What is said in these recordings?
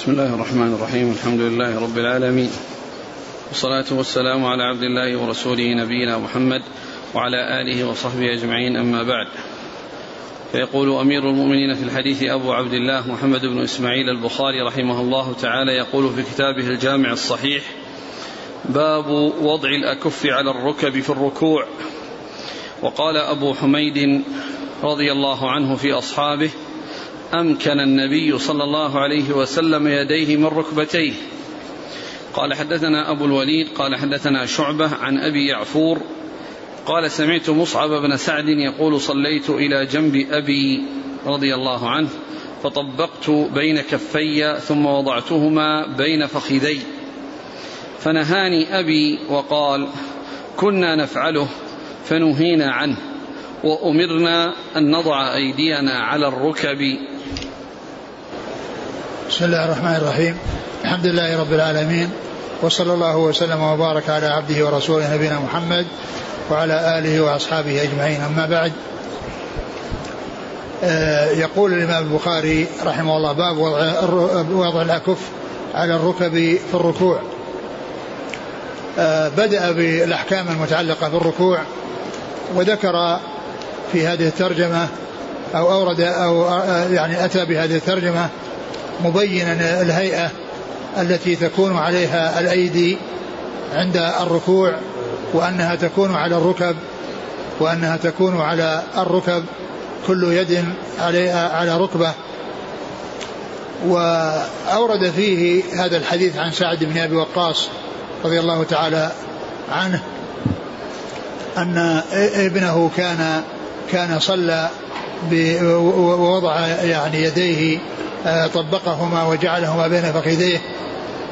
بسم الله الرحمن الرحيم الحمد لله رب العالمين. والصلاة والسلام على عبد الله ورسوله نبينا محمد وعلى آله وصحبه أجمعين أما بعد. فيقول أمير المؤمنين في الحديث أبو عبد الله محمد بن إسماعيل البخاري رحمه الله تعالى يقول في كتابه الجامع الصحيح باب وضع الأكف على الركب في الركوع. وقال أبو حميد رضي الله عنه في أصحابه أمكن النبي صلى الله عليه وسلم يديه من ركبتيه. قال حدثنا أبو الوليد قال حدثنا شعبة عن أبي يعفور قال سمعت مصعب بن سعد يقول صليت إلى جنب أبي رضي الله عنه فطبقت بين كفي ثم وضعتهما بين فخذي. فنهاني أبي وقال كنا نفعله فنهينا عنه. وأمرنا أن نضع أيدينا على الركب. بسم الله الرحمن الرحيم. الحمد لله رب العالمين وصلى الله وسلم وبارك على عبده ورسوله نبينا محمد وعلى آله وأصحابه أجمعين. أما بعد آه، يقول الإمام البخاري رحمه الله باب وضع, وضع الأكف على الركب في الركوع. آه، بدأ بالأحكام المتعلقة بالركوع وذكر في هذه الترجمة أو أورد أو يعني أتى بهذه الترجمة مبينا الهيئة التي تكون عليها الأيدي عند الركوع وأنها تكون على الركب وأنها تكون على الركب كل يد عليها على ركبة. وأورد فيه هذا الحديث عن سعد بن أبي وقاص رضي الله تعالى عنه. أن ابنه كان كان صلى ووضع يعني يديه آه، طبقهما وجعلهما بين فخذيه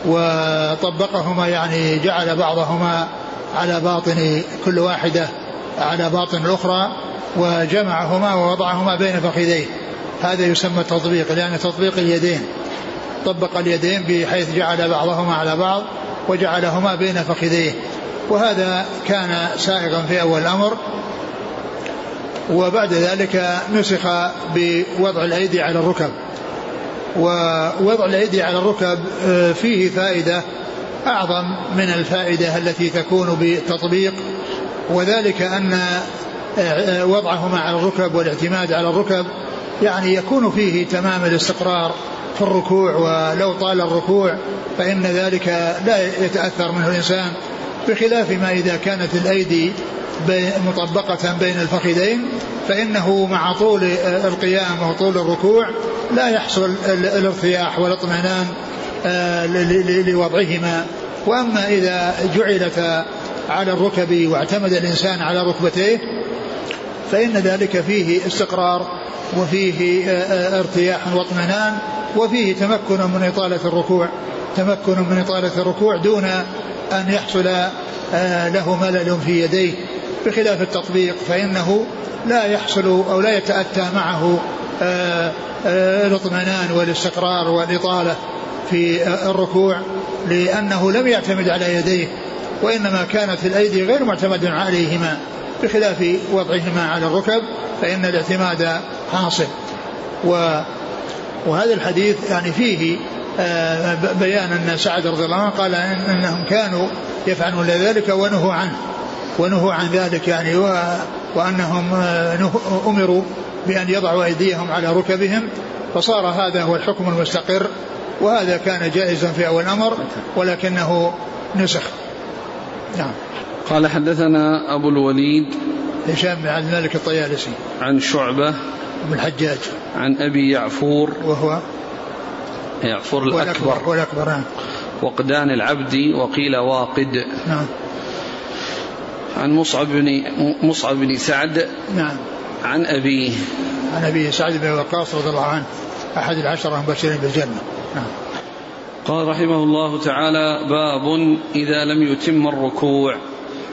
وطبقهما يعني جعل بعضهما على باطن كل واحدة على باطن الأخرى وجمعهما ووضعهما بين فخذيه. هذا يسمى التطبيق لأن تطبيق اليدين طبق اليدين بحيث جعل بعضهما على بعض وجعلهما بين فخذيه. وهذا كان سائغا في أول الأمر وبعد ذلك نسخ بوضع الأيدي على الركب. ووضع الأيدي على الركب آه، فيه فائدة أعظم من الفائدة التي تكون بالتطبيق وذلك أن آه، آه، وضعهما على الركب والاعتماد على الركب يعني يكون فيه تمام الاستقرار في الركوع ولو طال الركوع فإن ذلك لا يتأثر منه الإنسان. بخلاف ما إذا كانت الأيدي مطبقة بين الفخذين فإنه مع طول القيام وطول الركوع لا يحصل الارتياح والاطمئنان آه، لوضعهما. وأما إذا جعلتا على الركب واعتمد الإنسان على ركبتيه فإن ذلك فيه استقرار وفيه آه، آه، ارتياح واطمئنان وفيه تمكن من إطالة الركوع. تمكن من إطالة الركوع دون أن يحصل له ملل في يديه. بخلاف التطبيق فإنه لا يحصل أو لا يتأتى معه آه، آه، الاطمئنان والاستقرار والإطالة في الركوع لأنه لم يعتمد على يديه وإنما كانت الأيدي غير معتمد عليهما. بخلاف وضعهما على الركب فإن الاعتماد حاصل. و وهذا الحديث يعني فيه آه، بيان أن سعد رضي الله عنه قال إنهم كانوا يفعلون ذلك ونهوا عنه. ونهوا عن ذلك يعني وأنهم آه، أمروا بأن يضعوا أيديهم على ركبهم فصار هذا هو الحكم المستقر وهذا كان جائزا في أول الأمر ولكنه نسخ. نعم. قال حدثنا أبو الوليد هشام بن عبد الملك الطيالسي. عن شعبة بن الحجاج. عن أبي يعفور وهو يعفور الأكبر. والأكبر نعم. وقدان العبد وقيل واقد. نعم. عن مصعب بن مصعب بن سعد. نعم. عن أبيه. عن أبيه سعد بن وقاص رضي الله عنه أحد العشرة المبشرين بالجنة. نعم. قال رحمه الله تعالى باب إذا لم يتم الركوع.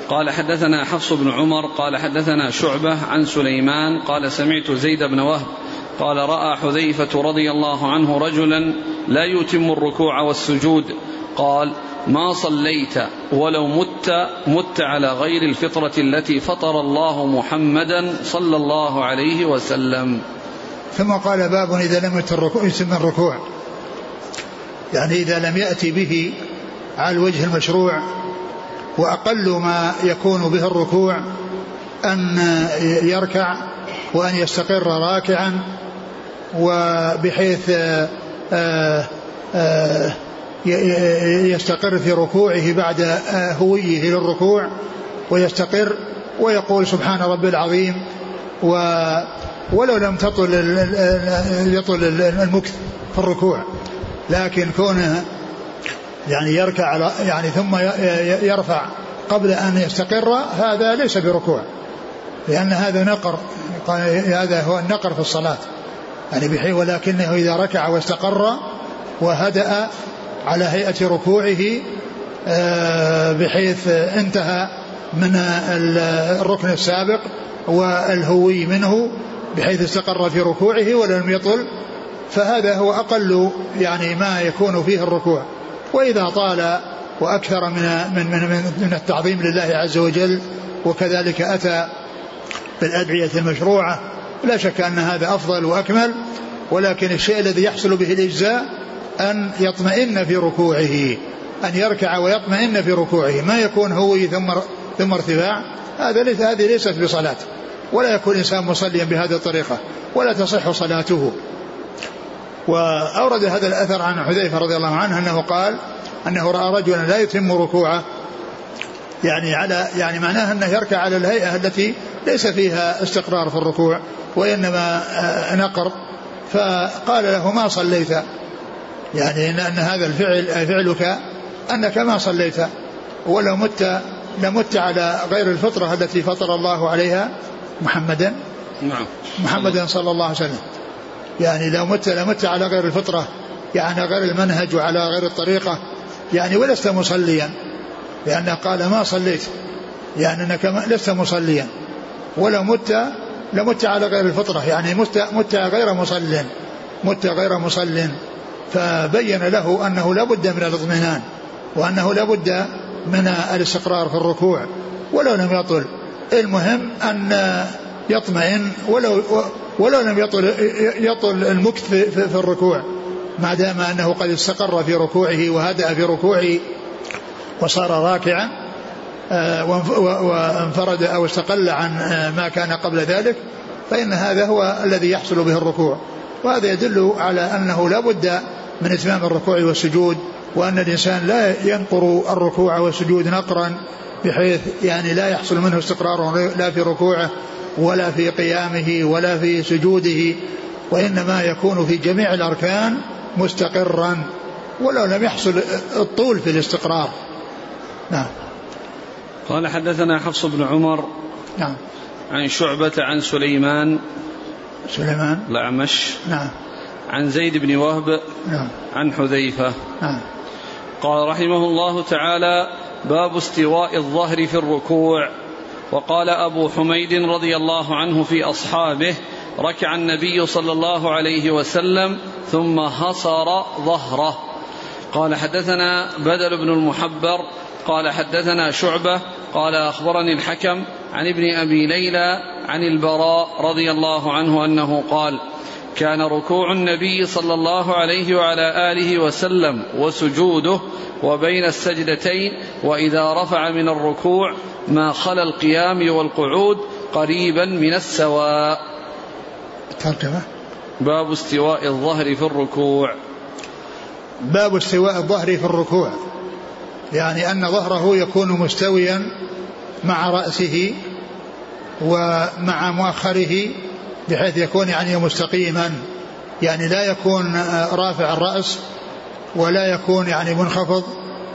قال حدثنا حفص بن عمر قال حدثنا شعبة عن سليمان قال سمعت زيد بن وهب قال رأى حذيفة رضي الله عنه رجلا لا يتم الركوع والسجود. قال ما صليت ولو مت مت على غير الفطرة التي فطر الله محمدا صلى الله عليه وسلم. ثم قال باب إذا لم يتم الركوع يعني إذا لم يأتي به على الوجه المشروع وأقل ما يكون به الركوع أن يركع وأن يستقر راكعا وبحيث يستقر في ركوعه بعد هويه للركوع ويستقر ويقول سبحان ربي العظيم و ولو لم تطل يطل المكث في الركوع لكن كونه يعني يركع على يعني ثم يرفع قبل أن يستقر هذا ليس بركوع لأن هذا نقر هذا هو النقر في الصلاة. يعني بحيث ولكنه إذا ركع واستقر وهدأ على هيئة ركوعه آه، بحيث انتهى من الركن السابق والهوي منه بحيث استقر في ركوعه ولم يطل فهذا هو أقل يعني ما يكون فيه الركوع. وإذا طال وأكثر من من من, من التعظيم لله عز وجل وكذلك أتى بالأدعية المشروعة لا شك أن هذا أفضل وأكمل ولكن الشيء الذي يحصل به الإجزاء أن يطمئن في ركوعه أن يركع ويطمئن في ركوعه ما يكون هو ثم ثم ارتفاع هذا ليس هذه ليست بصلاة ولا يكون الإنسان مصليا بهذه الطريقة ولا تصح صلاته. وأورد هذا الأثر عن حذيفة رضي الله عنه أنه قال أنه رأى رجلا لا يتم ركوعه يعني على يعني معناه أنه يركع على الهيئة التي ليس فيها استقرار في الركوع. وإنما نقر فقال له ما صليت؟ يعني إن, أن هذا الفعل فعلك أنك ما صليت. ولو مت لمت على غير الفطرة التي فطر الله عليها محمدا. نعم. محمدا صلى الله عليه وسلم. يعني لو مت لمت على غير الفطرة يعني غير المنهج وعلى غير الطريقة يعني ولست مصليا. لأنه قال ما صليت يعني أنك لست مصليا. ولو مت لمت على غير الفطرة يعني مت, مت غير مصل مت غير مصل. فبين له أنه لا بد من الاطمئنان وأنه لا بد من الاستقرار في الركوع ولو لم يطل. المهم أن يطمئن ولو ولو لم يطل يطل المكث في الركوع ما دام أنه قد استقر في ركوعه وهدأ في ركوعه وصار راكعا. وانفرد أو استقل عن آه، ما كان قبل ذلك فإن هذا هو الذي يحصل به الركوع. وهذا يدل على أنه لا بد من إتمام الركوع والسجود وأن الإنسان لا ينقر الركوع والسجود نقرا بحيث يعني لا يحصل منه استقرار لا في ركوعه ولا في قيامه ولا في سجوده وإنما يكون في جميع الأركان مستقرا ولو لم يحصل الطول في الاستقرار. نعم. قال حدثنا حفص بن عمر نعم. عن شعبة عن سليمان سليمان. الأعمش نعم. عن زيد بن وهب نعم. عن حذيفة. نعم. قال رحمه الله تعالى باب استواء الظهر في الركوع. وقال أبو حميد رضي الله عنه في أصحابه ركع النبي صلى الله عليه وسلم ثم هصر ظهره. قال حدثنا بدل بن المحبر قال حدثنا شعبة قال أخبرني الحكم عن ابن أبي ليلى عن البراء رضي الله عنه أنه قال كان ركوع النبي صلى الله عليه وعلى آله وسلم وسجوده وبين السجدتين وإذا رفع من الركوع ما خلا القيام والقعود قريبا من السواء. ترجمة. باب استواء الظهر في الركوع. باب استواء الظهر في الركوع. يعني أن ظهره يكون مستويا مع رأسه ومع مؤخره بحيث يكون يعني مستقيما. يعني لا يكون رافع الرأس ولا يكون يعني منخفض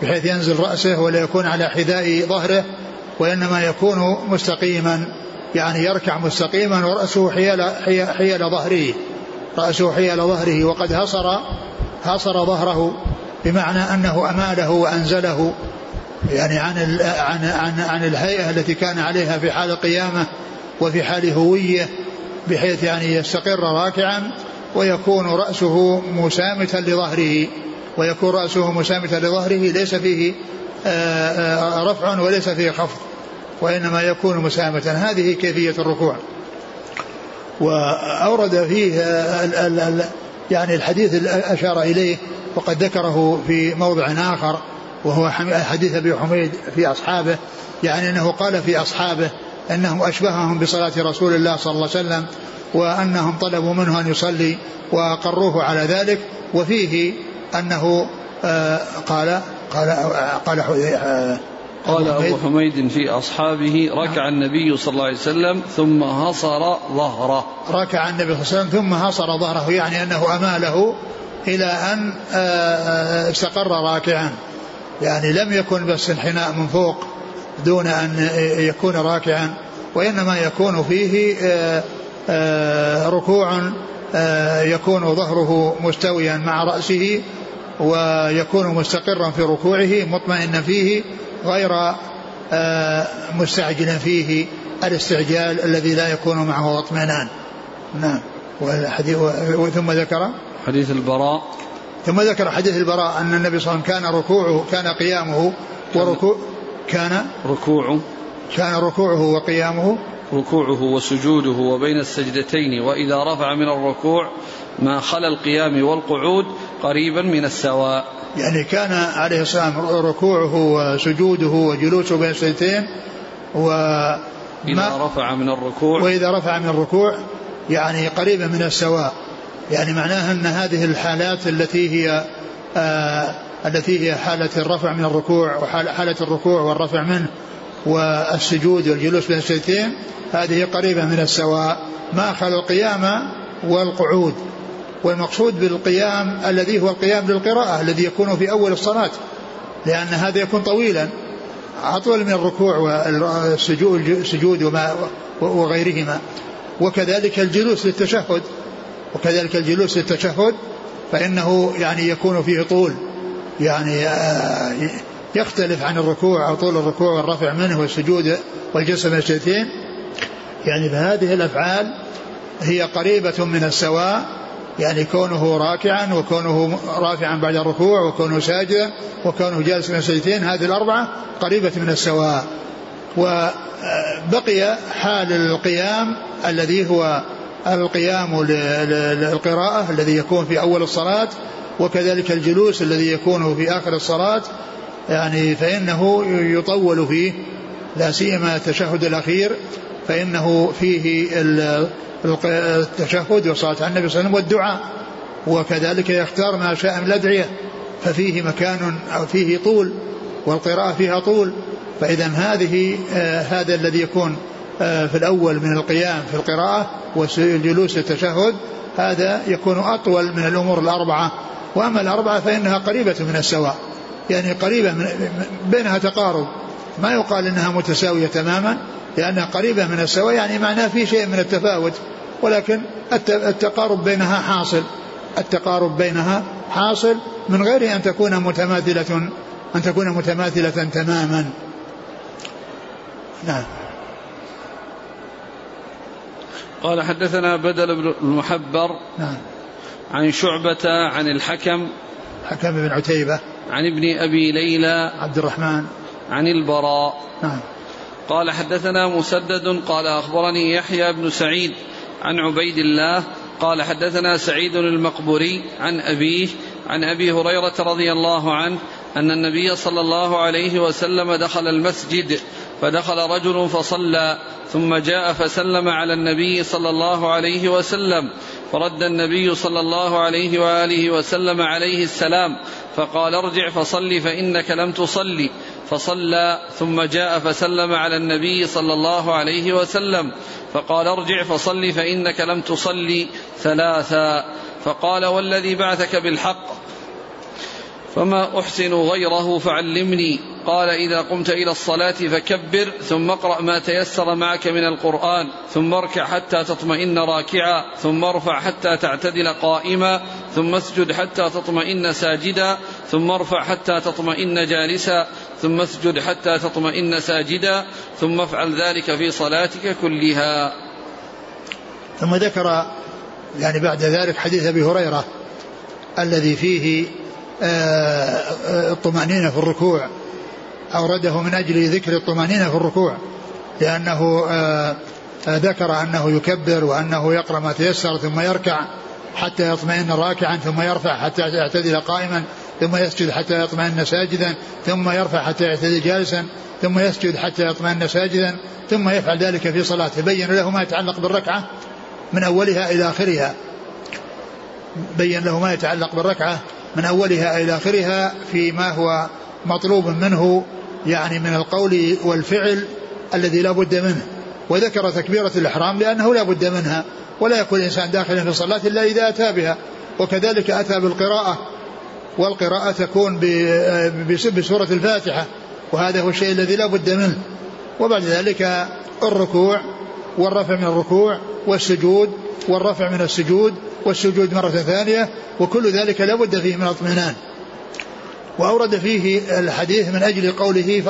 بحيث ينزل رأسه ولا يكون على حذاء ظهره وإنما يكون مستقيما. يعني يركع مستقيما ورأسه حيال, حيال ظهره. رأسه حيال ظهره وقد هصر هصر ظهره. بمعنى أنه أماله وأنزله يعني عن عن عن عن الهيئة التي كان عليها في حال القيامة وفي حال هوية بحيث يعني يستقر راكعا ويكون رأسه مسامتا لظهره. ويكون رأسه مسامتا لظهره ليس فيه آه، آه، رفع وليس فيه خفض وإنما يكون مسامتا. هذه كيفية الركوع. وأورد فيه يعني الحديث أشار إليه وقد ذكره في موضع آخر وهو حديث أبي حميد في أصحابه يعني أنه قال في أصحابه أنه أشبههم بصلاة رسول الله صلى الله عليه وسلم وأنهم طلبوا منه أن يصلي وأقروه على ذلك وفيه أنه آه، قال قال قال قال أبو حميد في أصحابه ركع النبي صلى الله عليه وسلم ثم هصر ظهره. ركع النبي صلى الله عليه وسلم ثم هصر ظهره يعني أنه أماله إلى أن آه، آه، استقر راكعا. يعني لم يكن بس انحناء من فوق دون أن يكون راكعا وإنما يكون فيه آه، ركوع يكون ظهره مستويا مع رأسه ويكون مستقرا في ركوعه مطمئنا فيه غير آه، مستعجلا فيه الاستعجال الذي لا يكون معه اطمئنان. نعم. ثم ذكر؟ حديث البراء. ثم ذكر حديث البراء أن النبي صلى الله عليه وسلم كان ركوعه كان قيامه وركوع كان؟ ركوعه كان ركوعه وقيامه؟ ركوعه وسجوده وبين السجدتين وإذا رفع من الركوع ما خلا القيام والقعود قريبا من السواء. يعني كان عليه السلام ركوعه وسجوده وجلوسه بين السجدتين و إذا رفع من الركوع. وإذا رفع من الركوع يعني قريبا من السواء. يعني معناها أن هذه الحالات التي هي آه التي هي حالة الرفع من الركوع وحالة الركوع والرفع منه والسجود والجلوس بين السجدتين هذه قريبة من السواء. ما خلا القيام والقعود. والمقصود بالقيام الذي هو القيام للقراءة الذي يكون في أول الصلاة لأن هذا يكون طويلا أطول من الركوع والسجود وما وغيرهما. وكذلك الجلوس للتشهد وكذلك الجلوس للتشهد فإنه يعني يكون فيه طول يعني آه، يختلف عن الركوع أو طول الركوع والرفع منه والسجود والجلسة من الشيتين يعني فهذه الأفعال هي قريبة من السواء يعني كونه راكعا وكونه رافعا بعد الركوع وكونه ساجدا وكونه جالسا من السجدتين هذه الأربعة قريبة من السواء. وبقي حال القيام الذي هو القيام للقراءة الذي يكون في أول الصلاة وكذلك الجلوس الذي يكون في آخر الصلاة. يعني فإنه يطول فيه لا سيما التشهد الأخير فإنه فيه التشهد وصلاة على النبي صلى الله عليه وسلم والدعاء. وكذلك يختار ما شاء من الأدعية. ففيه مكان أو فيه طول والقراءة فيها طول. فإذا هذه آه هذا الذي يكون آه في الأول من القيام في القراءة والجلوس التشهد هذا يكون أطول من الأمور الأربعة. وأما الأربعة فإنها قريبة من السواء. يعني قريبة من بينها تقارب. ما يقال إنها متساوية تماما. لانها قريبة من السواء يعني معناه في شيء من التفاوت ولكن التقارب بينها حاصل. التقارب بينها حاصل من غير أن تكون متماثلة أن تكون متماثلة تماما. نعم. قال حدثنا بدل بن المحبر نعم. عن شعبة عن الحكم حكم بن عتيبة عن ابن أبي ليلى عبد الرحمن عن البراء. نعم. قال حدثنا مسدد قال أخبرني يحيى بن سعيد عن عبيد الله قال حدثنا سعيد المقبوري عن أبيه عن أبي هريرة رضي الله عنه أن النبي صلى الله عليه وسلم دخل المسجد فدخل رجل فصلى ثم جاء فسلم على النبي صلى الله عليه وسلم. فرد النبي صلى الله عليه وآله وسلم عليه السلام فقال ارجع فصل فإنك لم تصلي. فصلى ثم جاء فسلم على النبي صلى الله عليه وسلم فقال ارجع فصل فإنك لم تصلي. ثلاثا فقال والذي بعثك بالحق؟ فما أحسن غيره فعلمني. قال إذا قمت إلى الصلاة فكبر ثم اقرأ ما تيسر معك من القرآن ثم اركع حتى تطمئن راكعا ثم ارفع حتى تعتدل قائما ثم اسجد حتى تطمئن ساجدا ثم ارفع حتى تطمئن جالسا ثم اسجد حتى تطمئن ساجدا ثم افعل ذلك في صلاتك كلها. ثم ذكر يعني بعد ذلك حديث أبي هريرة الذي فيه الطمأنينة في الركوع. أورده من أجل ذكر الطمأنينة في الركوع. لأنه آه، ذكر أنه يكبر وأنه يقرأ ما تيسر ثم يركع حتى يطمئن راكعا ثم يرفع حتى يعتدل قائما ثم يسجد حتى يطمئن ساجدا ثم يرفع حتى يعتدل جالسا ثم يسجد حتى يطمئن ساجدا ثم يفعل ذلك في صلاته بين له ما يتعلق بالركعة من أولها إلى آخرها. بين له ما يتعلق بالركعة من أولها إلى آخرها فيما هو مطلوب منه يعني من القول والفعل الذي لا بد منه. وذكر تكبيرة الإحرام لأنه لا بد منها ولا يكون الإنسان داخلا في الصلاة إلا إذا أتى بها. وكذلك أتى بالقراءة والقراءة تكون بسورة الفاتحة وهذا هو الشيء الذي لا بد منه. وبعد ذلك الركوع والرفع من الركوع والسجود والرفع من السجود والسجود مرة ثانية وكل ذلك لا بد فيه من اطمئنان وأورد فيه الحديث من أجل قوله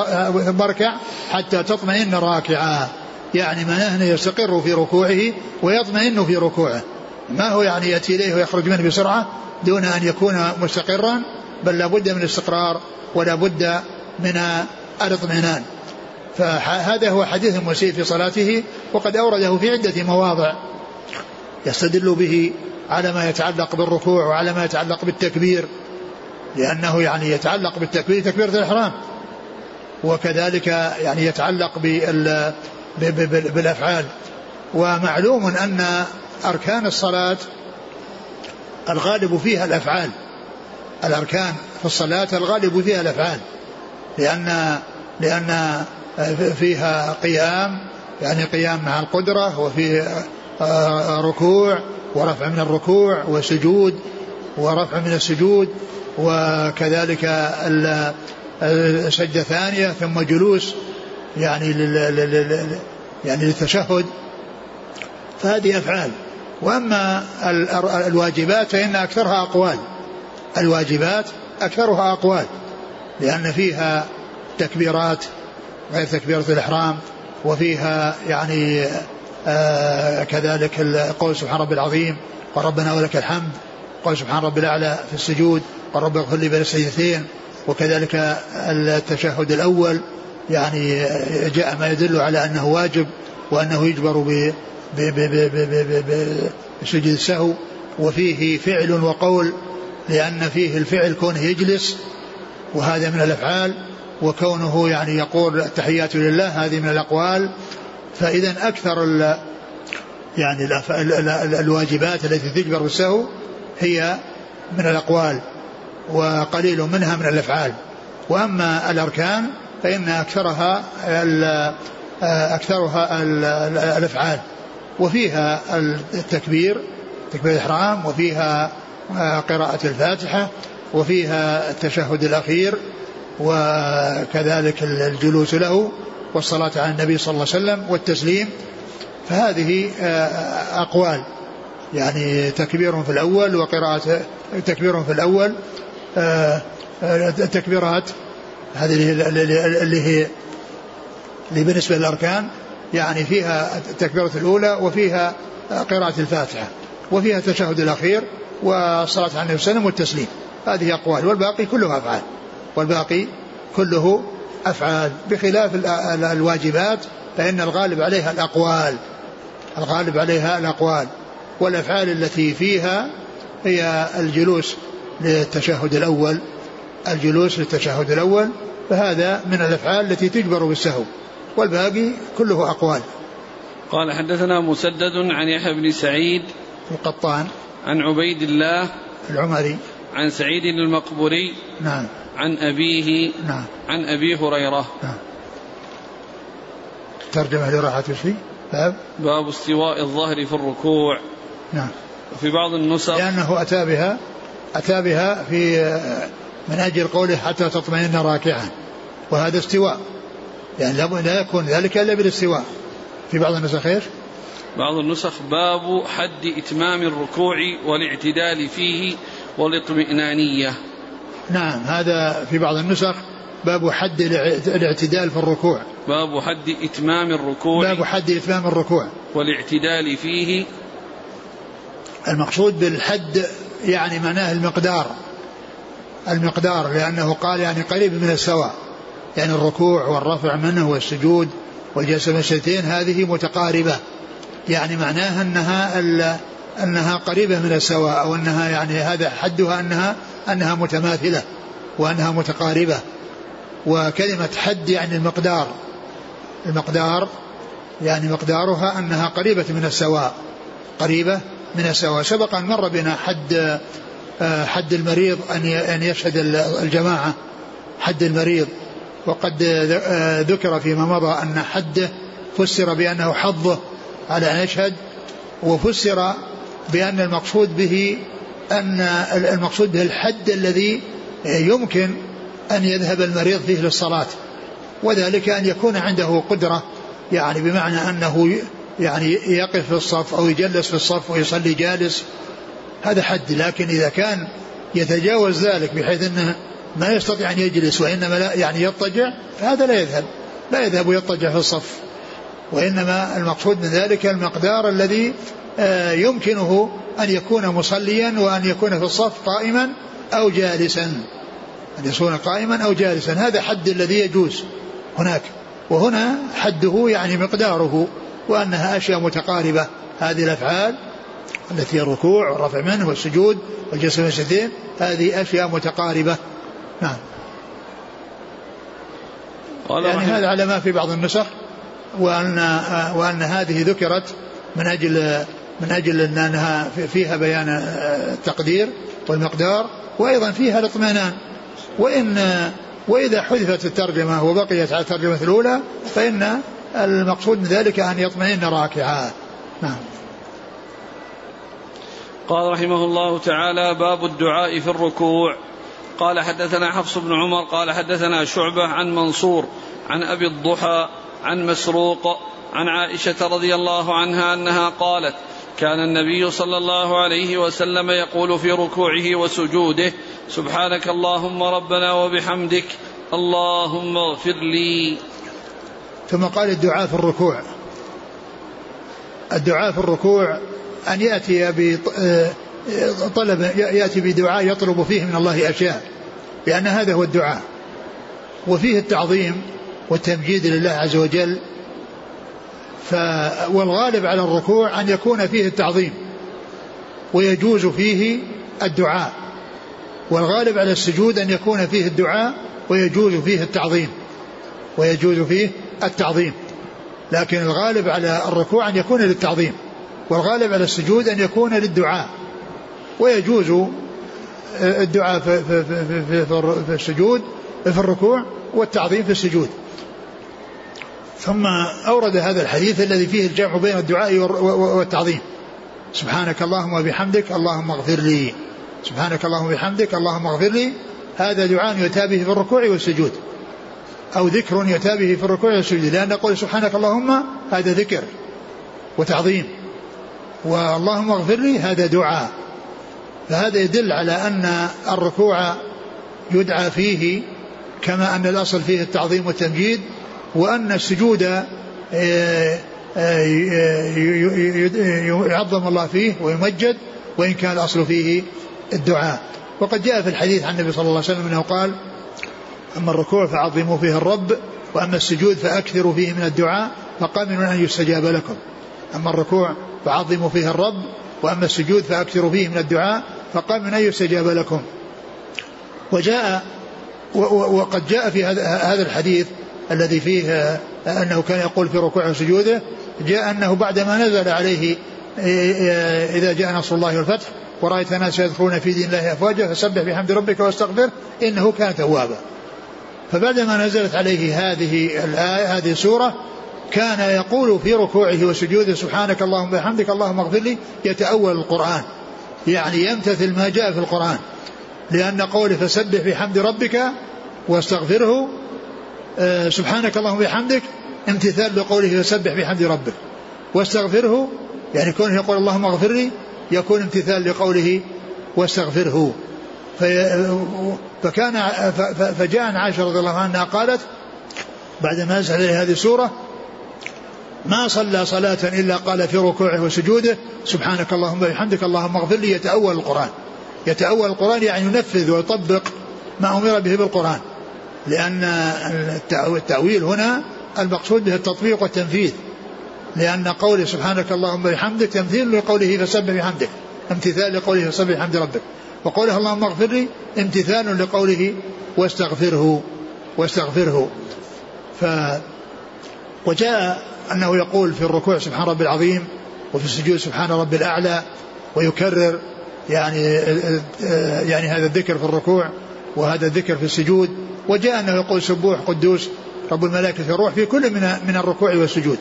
ثم حتى تطمئن راكعا. يعني معناه أنه يستقر في ركوعه ويطمئن في ركوعه. ما هو يعني يأتي إليه ويخرج منه بسرعة دون أن يكون مستقرا بل لا بد من الاستقرار ولا بد من الاطمئنان. فهذا هو حديث المسيء في صلاته وقد أورده في عدة مواضع. يستدل به على ما يتعلق بالركوع وعلى ما يتعلق بالتكبير لأنه يعني يتعلق بالتكبير تكبيرة الإحرام وكذلك يعني يتعلق بالأفعال. ومعلوم أن أركان الصلاة الغالب فيها الأفعال. الأركان في الصلاة الغالب فيها الأفعال لأن لأن فيها قيام يعني قيام مع القدرة وفي ركوع ورفع من الركوع وسجود ورفع من السجود وكذلك سجدة ثانية ثم جلوس يعني لل يعني للتشهد. فهذه أفعال. وأما الواجبات فإن أكثرها أقوال. الواجبات أكثرها أقوال لأن فيها تكبيرات غير تكبيرة الإحرام وفيها يعني كذلك قول سبحان ربي العظيم وربنا ولك الحمد. قول سبحان ربي الأعلى في السجود ورب اغفر لي بين السجدتين وكذلك التشهد الأول يعني جاء ما يدل على أنه واجب وأنه يجبر بسجود السهو. وفيه فعل وقول لأن فيه الفعل كونه يجلس وهذا من الأفعال وكونه يعني يقول التحيات لله هذه من الأقوال. فإذا أكثر يعني الواجبات التي تجبر بالسهو هي من الأقوال وقليل منها من الأفعال. وأما الأركان فإن أكثرها أكثرها الأفعال. وفيها التكبير تكبير الإحرام وفيها قراءة الفاتحة وفيها التشهد الأخير وكذلك الجلوس له والصلاة على النبي صلى الله عليه وسلم والتسليم فهذه أقوال. يعني تكبير في الأول وقراءة تكبير في الأول التكبيرات هذه اللي هي اللي بالنسبة للأركان يعني فيها التكبيرة الأولى وفيها قراءة الفاتحة وفيها التشهد الأخير والصلاة على النبي صلى الله عليه وسلم والتسليم. هذه أقوال والباقي كله أفعال. والباقي كله أفعال بخلاف الواجبات فإن الغالب عليها الأقوال. الغالب عليها الأقوال. والأفعال التي فيها هي الجلوس للتشهد الأول. الجلوس للتشهد الأول فهذا من الأفعال التي تجبر بالسهو. والباقي كله أقوال. قال حدثنا مسدد عن يحيى بن سعيد القطان. عن عبيد الله العمري. عن سعيد المقبوري نعم. عن أبيه نعم. عن أبي هريرة. نعم. ترجمة لراحة فيه؟ باب؟ باب استواء الظهر في الركوع. نعم. في بعض النسخ. لأنه أتى بها أتى بها في من أجل قوله حتى تطمئن راكعا. وهذا استواء. يعني لا يكون ذلك إلا بالاستواء. في بعض النسخ إيش؟ بعض النسخ باب حد إتمام الركوع والاعتدال فيه والاطمئنانية. نعم هذا في بعض النسخ باب حد الاعتدال في الركوع. باب حد إتمام الركوع. باب حد إتمام الركوع. والاعتدال فيه. المقصود بالحد يعني معناه المقدار. المقدار لأنه قال يعني قريب من السواء. يعني الركوع والرفع منه والسجود والجلسة الشتين هذه متقاربة. يعني معناها أنها أنها قريبة من السواء أو أنها يعني هذا حدها أنها أنها متماثلة وأنها متقاربة وكلمة حد يعني المقدار. المقدار يعني مقدارها أنها قريبة من السواء قريبة من السواء. سبق أن مر بنا حد آه، حد المريض أن يشهد الجماعة حد المريض. وقد آه، ذكر فيما مضى أن حده فسر بأنه حظه على أن يشهد وفسر بأن المقصود به أن المقصود به الحد الذي يمكن أن يذهب المريض فيه للصلاة وذلك أن يكون عنده قدرة يعني بمعنى أنه يعني يقف في الصف أو يجلس في الصف ويصلي جالس هذا حد لكن إذا كان يتجاوز ذلك بحيث أنه ما يستطيع أن يجلس وإنما لا يعني يضطجع فهذا لا يذهب لا يذهب ويضطجع في الصف وإنما المقصود من ذلك المقدار الذي آه، يمكنه أن يكون مصليا وأن يكون في الصف قائما أو جالسا. أن يكون قائما أو جالسا. هذا حد الذي يجوز هناك. وهنا حده يعني مقداره وأنها أشياء متقاربة. هذه الأفعال التي هي الركوع والرفع منه والسجود والجلسة من السجدين هذه أشياء متقاربة. نعم. يعني هذا على ما في بعض النسخ وأن وأن هذه ذكرت من أجل من أجل أنها فيها بيان التقدير والمقدار وأيضا فيها الاطمئنان. وإن وإذا حذفت الترجمة وبقيت على الترجمة الأولى فإن المقصود من ذلك أن يطمئن راكعا. نعم. قال رحمه الله تعالى باب الدعاء في الركوع. قال حدثنا حفص بن عمر قال حدثنا شعبة عن منصور عن أبي الضحى عن مسروق عن عائشة رضي الله عنها أنها قالت كان النبي صلى الله عليه وسلم يقول في ركوعه وسجوده سبحانك اللهم ربنا وبحمدك اللهم اغفر لي. ثم قال الدعاء في الركوع. الدعاء في الركوع أن يأتي بطلب يأتي بدعاء يطلب فيه من الله أشياء لأن هذا هو الدعاء. وفيه التعظيم والتمجيد لله عز وجل ف والغالب على الركوع أن يكون فيه التعظيم ويجوز فيه الدعاء والغالب على السجود أن يكون فيه الدعاء ويجوز فيه التعظيم ويجوز فيه التعظيم. لكن الغالب على الركوع أن يكون للتعظيم والغالب على السجود أن يكون للدعاء ويجوز الدعاء في, في, في, في, في السجود في الركوع والتعظيم في السجود. ثم أورد هذا الحديث الذي فيه الجمع بين الدعاء والتعظيم. سبحانك اللهم وبحمدك اللهم اغفر لي. سبحانك اللهم وبحمدك اللهم اغفر لي. هذا دعاء يؤتى به في الركوع والسجود. أو ذكر يؤتى به في الركوع والسجود. لأن قول سبحانك اللهم هذا ذكر وتعظيم. واللهم اغفر لي هذا دعاء. فهذا يدل على أن الركوع يدعى فيه كما أن الأصل فيه التعظيم والتمجيد. وأن السجود آه، آه، يعظم الله فيه ويمجد وإن كان الأصل فيه الدعاء. وقد جاء في الحديث عن النبي صلى الله عليه وسلم أنه قال أما الركوع فعظموا فيه الرب وأما السجود فأكثروا فيه من الدعاء فقامنوا أن يستجاب لكم. أما الركوع فعظموا فيه الرب وأما السجود فأكثروا فيه من الدعاء فقامنوا أن يستجاب لكم. وجاء وقد جاء في هذا الحديث الذي فيه أنه كان يقول في ركوعه وسجوده جاء أنه بعدما نزل عليه إذا جاء نصر الله والفتح ورأيت الناس يدخلون في دين الله أفواجا فسبح بحمد ربك واستغفر إنه كان توابا. فبعدما نزلت عليه هذه الآية هذه السورة كان يقول في ركوعه وسجوده سبحانك اللهم وبحمدك اللهم اغفر لي. يتأول القرآن. يعني يمتثل ما جاء في القرآن. لأن قوله فسبح بحمد ربك واستغفره آه، سبحانك اللهم وبحمدك امتثال لقوله فسبح بحمد ربك. واستغفره يعني كونه يقول اللهم اغفر لي يكون امتثال لقوله واستغفره. فكان فجاء عن عائشة رضي الله عنها قالت بعدما نزل عليه هذه السورة ما صلى صلاة إلا قال في ركوعه وسجوده سبحانك اللهم وبحمدك اللهم اغفر لي يتأول القرآن. يتأول القرآن يعني ينفذ ويطبق ما أمر به بالقرآن. لأن التأويل هنا المقصود به التطبيق والتنفيذ. لأن قوله سبحانك اللهم بحمدك تمثيل لقوله فسبح بحمدك امتثال لقوله فسبح بحمد ربك. وقوله اللهم اغفر لي امتثال لقوله واستغفره واستغفره. ف وجاء أنه يقول في الركوع سبحان ربي العظيم وفي السجود سبحان ربي الأعلى ويكرر يعني يعني هذا الذكر في الركوع وهذا الذكر في السجود. وجاء أنه يقول سبوح قدوس رب الملائكة والروح في كل من من الركوع والسجود.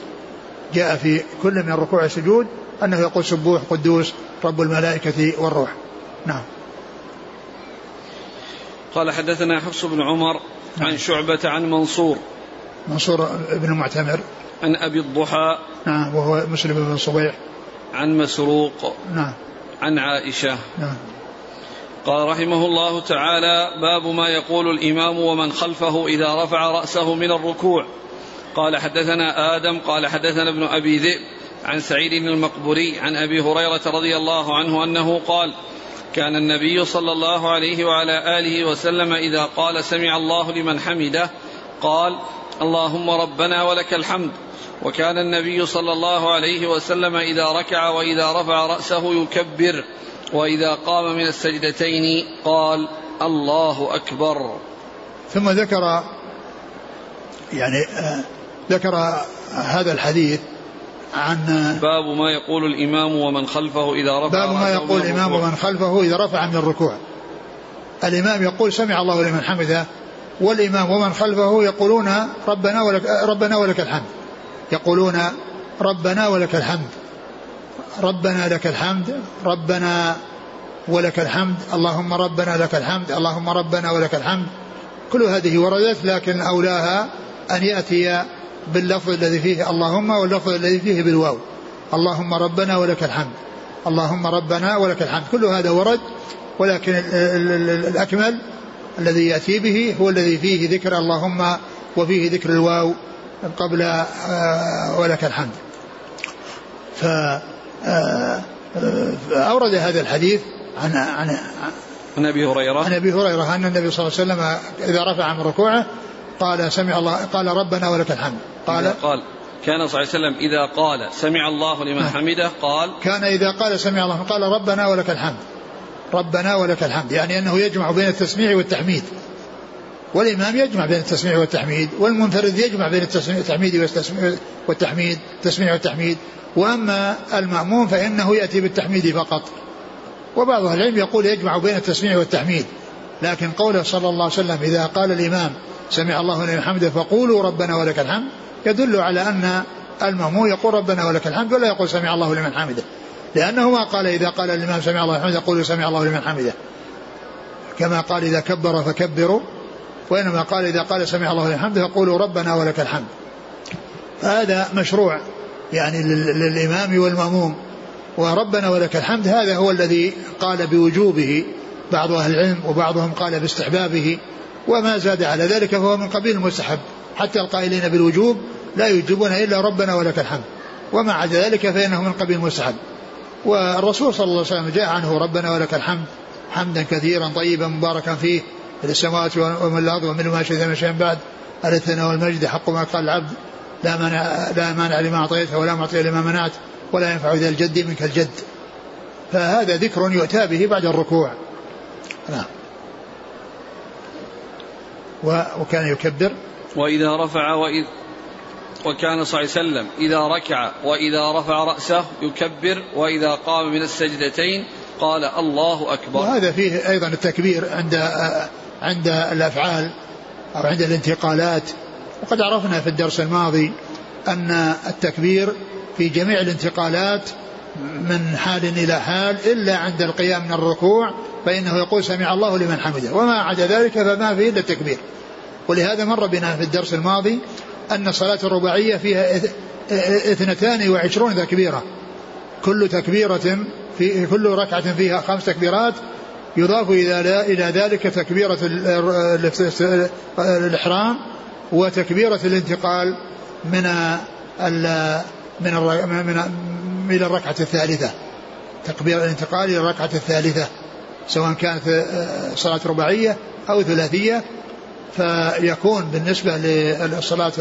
جاء في كل من الركوع والسجود أنه يقول سبوح قدوس رب الملائكة والروح. نعم. قال حدثنا حفص بن عمر عن شعبة عن منصور. منصور بن المعتمر عن أبي الضحى. نعم وهو مسلم بن صبيح. عن مسروق. نعم. عن عائشة. نعم. قال رحمه الله تعالى باب ما يقول الإمام ومن خلفه إذا رفع رأسه من الركوع. قال حدثنا آدم قال حدثنا ابن أبي ذئب عن سعيد المقبري عن أبي هريرة رضي الله عنه أنه قال كان النبي صلى الله عليه وعلى آله وسلم إذا قال سمع الله لمن حمده قال اللهم ربنا ولك الحمد. وكان النبي صلى الله عليه وسلم إذا ركع وإذا رفع رأسه يكبر. وإذا قام من السجدتين قال الله أكبر. ثم ذكر يعني آه ذكر هذا الحديث عن باب ما يقول الإمام ومن خلفه إذا رفع باب ما يقول الإمام ومن خلفه إذا رفع من الركوع. الإمام يقول سمع الله لمن حمده والإمام ومن خلفه يقولون ربنا ولك ربنا ولك الحمد. يقولون ربنا ولك الحمد. ربنا لك الحمد ربنا ولك الحمد اللهم ربنا لك الحمد اللهم ربنا ولك الحمد. كل هذه وردت لكن أولاها أن يأتي باللفظ الذي فيه اللهم واللفظ الذي فيه بالواو. اللهم ربنا ولك الحمد اللهم ربنا ولك الحمد. كل هذا ورد ولكن الأكمل الذي يأتي به هو الذي فيه ذكر اللهم وفيه ذكر الواو قبل آه، ولك الحمد. ف أورد هذا الحديث عن عن عن أبي هريرة. عن أبي هريرة أن النبي صلى الله عليه وسلم إذا رفع من ركوعه قال سمع الله قال ربنا ولك الحمد. قال قال كان صلى الله عليه وسلم إذا قال سمع الله لمن نعم. حمده قال كان إذا قال سمع الله قال ربنا ولك الحمد. ربنا ولك الحمد يعني أنه يجمع بين التسميع والتحميد. والإمام يجمع بين التسميع والتحميد والمنفرد يجمع بين التحميد والتحميد التسميع والتحميد. وأما المأموم فإنه يأتي بالتحميد فقط. وبعض أهل العلم يقول يجمع بين التسميع والتحميد. لكن قوله صلى الله عليه وسلم إذا قال الإمام سمع الله لمن حمده فقولوا ربنا ولك الحمد يدل على أن المأموم يقول ربنا ولك الحمد ولا يقول سمع الله لمن حمده. لأنه ما قال إذا قال الإمام سمع الله لمن حمده يقول سمع الله لمن حمده. كما قال إذا كبر فكبروا. وإنما قال إذا قال سمع الله لمن حمده فقولوا ربنا ولك الحمد. هذا مشروع يعني للإمام والمأموم. وربنا ولك الحمد هذا هو الذي قال بوجوبه. بعض أهل العلم وبعضهم قال باستحبابه. وما زاد على ذلك فهو من قبيل المستحب. حتى القائلين بالوجوب لا يجيبون إلا ربنا ولك الحمد. وما عدا ذلك فإنه من قبيل المستحب. والرسول صلى الله عليه وسلم جاء عنه ربنا ولك الحمد. حمدا كثيرا طيبا مباركا فيه. في السماوات ومن الأرض ومن ما شئت من شيء بعد. الثناء والمجد حق ما قال العبد. لا مانع لا مانع لما أعطيته ولا معطي لما منعت ولا ينفع ذا الجد منك الجد. فهذا ذكر يؤتى به بعد الركوع. نعم. وكان يكبر. وإذا رفع وإذ وكان صلى الله عليه وسلم إذا ركع وإذا رفع رأسه يكبر وإذا قام من السجدتين قال الله أكبر. وهذا فيه أيضا التكبير عند عند الأفعال أو عند الانتقالات. وقد عرفنا في الدرس الماضي أن التكبير في جميع الانتقالات من حال إلى حال إلا عند القيام من الركوع فإنه يقول سمع الله لمن حمده. وما عدا ذلك فما فيه إلا التكبير. ولهذا مر بنا في الدرس الماضي أن الصلاة الرباعية فيها اثنتان وعشرون تكبيرة. كل تكبيرة في كل ركعة فيها خمس تكبيرات يضاف إلى ذلك تكبيرة الإحرام وتكبيرة الانتقال من من من إلى الركعة الثالثة. تكبير الانتقال إلى الركعة الثالثة سواء كانت آه، صلاة رباعية أو ثلاثية فيكون بالنسبة للصلاة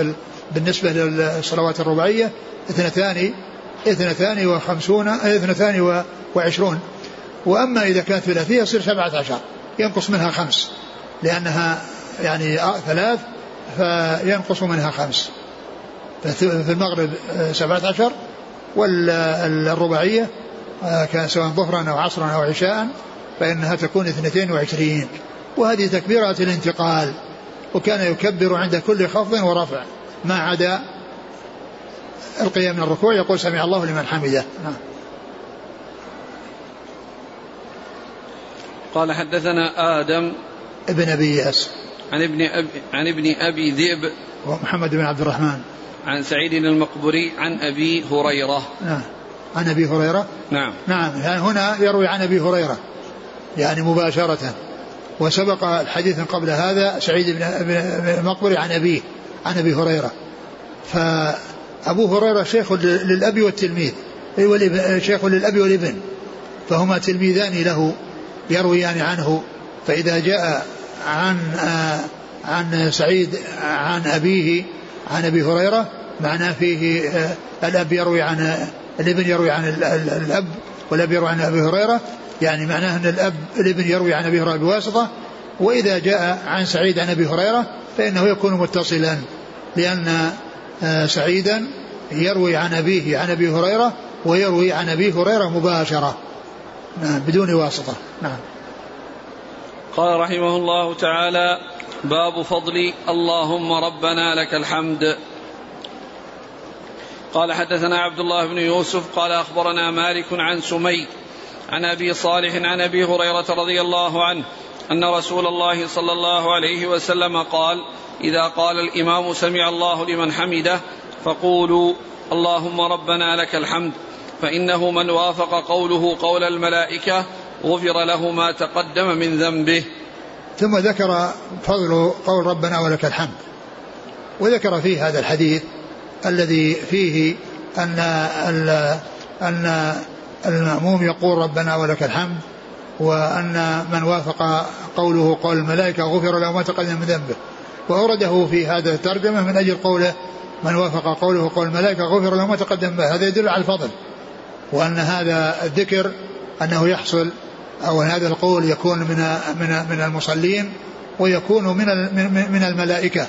بالنسبة للصلوات الرباعية اثنتان اثنتان وخمسون اثنتان وعشرون. وأما إذا كانت ثلاثية يصير سبعة عشر ينقص منها خمس. لأنها يعني ثلاث فينقص منها خمس. في المغرب سبعة عشر والرباعية كان سواء ظهرا أو عصرا أو عشاء فإنها تكون اثنتين وعشرين. وهذه تكبيرات الانتقال وكان يكبر عند كل خفض ورفع ما عدا القيام من الركوع. يقول سمع الله لمن حمده. نعم. قال حدثنا آدم ابن أبي يأس. عن ابن أبي عن ابن أبي ذئب ومحمد بن عبد الرحمن. عن سعيد المقبري عن أبي هريرة. نعم. عن أبي هريرة؟ نعم. نعم. يعني هنا يروي عن أبي هريرة. يعني مباشرة. وسبق الحديث قبل هذا سعيد بن المقبري عن أبيه عن أبي هريرة. فأبو هريرة شيخ للأب والتلميذ. شيخ للأب والابن. فهما تلميذان له. يرويان عنه فإذا جاء عن عن سعيد عن أبيه عن أبي هريرة معناه فيه الأب يروي عن الابن يروي عن الأب والأب يروي عن أبي هريرة. يعني معناه أن الأب الابن يروي عن أبي هريرة بواسطة. وإذا جاء عن سعيد عن أبي هريرة فإنه يكون متصلا لأن سعيدا يروي عن أبيه عن أبي هريرة ويروي عن أبي هريرة مباشرة. نعم بدون واسطة. نعم. قال رحمه الله تعالى باب فضل اللهم ربنا لك الحمد. قال حدثنا عبد الله بن يوسف قال أخبرنا مالك عن سمي عن أبي صالح عن أبي هريرة رضي الله عنه أن رسول الله صلى الله عليه وسلم قال إذا قال الإمام سمع الله لمن حمده فقولوا اللهم ربنا لك الحمد. فإنه من وافق قوله قول الملائكة غفر له ما تقدم من ذنبه. ثم ذكر فضل قول ربنا ولك الحمد. وذكر فيه هذا الحديث الذي فيه أن أن المأموم يقول ربنا ولك الحمد وأن من وافق قوله قول الملائكة غفر له ما تقدم من ذنبه. وأورده في هذا الترجمة من أجل قوله من وافق قوله قول الملائكة غفر له ما تقدم به. هذا يدل على الفضل. وأن هذا الذكر أنه يحصل أو هذا القول يكون من من من المصلين ويكون من من الملائكة.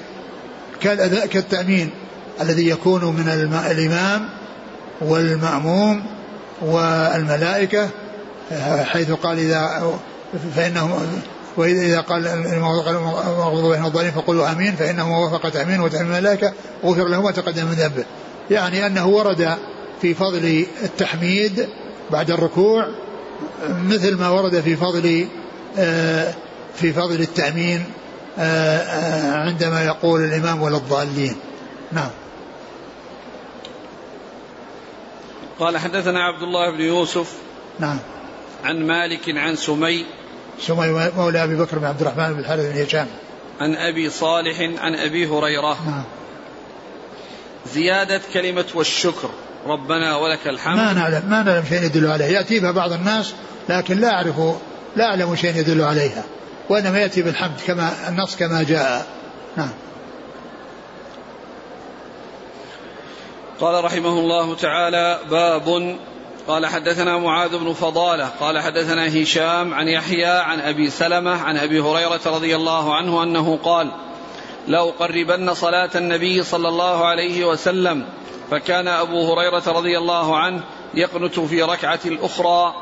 كالتأمين الذي يكون من الإمام والمأموم والملائكة حيث قال إذا فإنه وإذا قال المغضوب عليهم الضالين فقولوا آمين فإنه وافق تأمين وتأمين الملائكة غفر له ما تقدم من ذنبه. يعني أنه ورد في فضل التحميد بعد الركوع مثل ما ورد في فضل في فضل التأمين عندما يقول الإمام ولا الضالين. نعم. قال حدثنا عبد الله بن يوسف نعم. عن مالك عن سمي سمي مولى أبي بكر بن عبد الرحمن بن الحارث بن هشام. عن أبي صالح عن أبي هريرة. نعم. زياده كلمة والشكر. ربنا ولك الحمد. ما نعلم ما نعلم شيء يدل عليه. يأتي بها بعض الناس لكن لا أعرف لا أعلم شيء يدل عليها وإنما يأتي بالحمد كما النص كما جاء. نعم. قال رحمه الله تعالى باب. قال حدثنا معاذ بن فضالة. قال حدثنا هشام عن يحيى عن أبي سلمة عن أبي هريرة رضي الله عنه أنه قال لاقربن صلاة النبي صلى الله عليه وسلم فكان أبو هريرة رضي الله عنه يقنت في ركعة الأخرى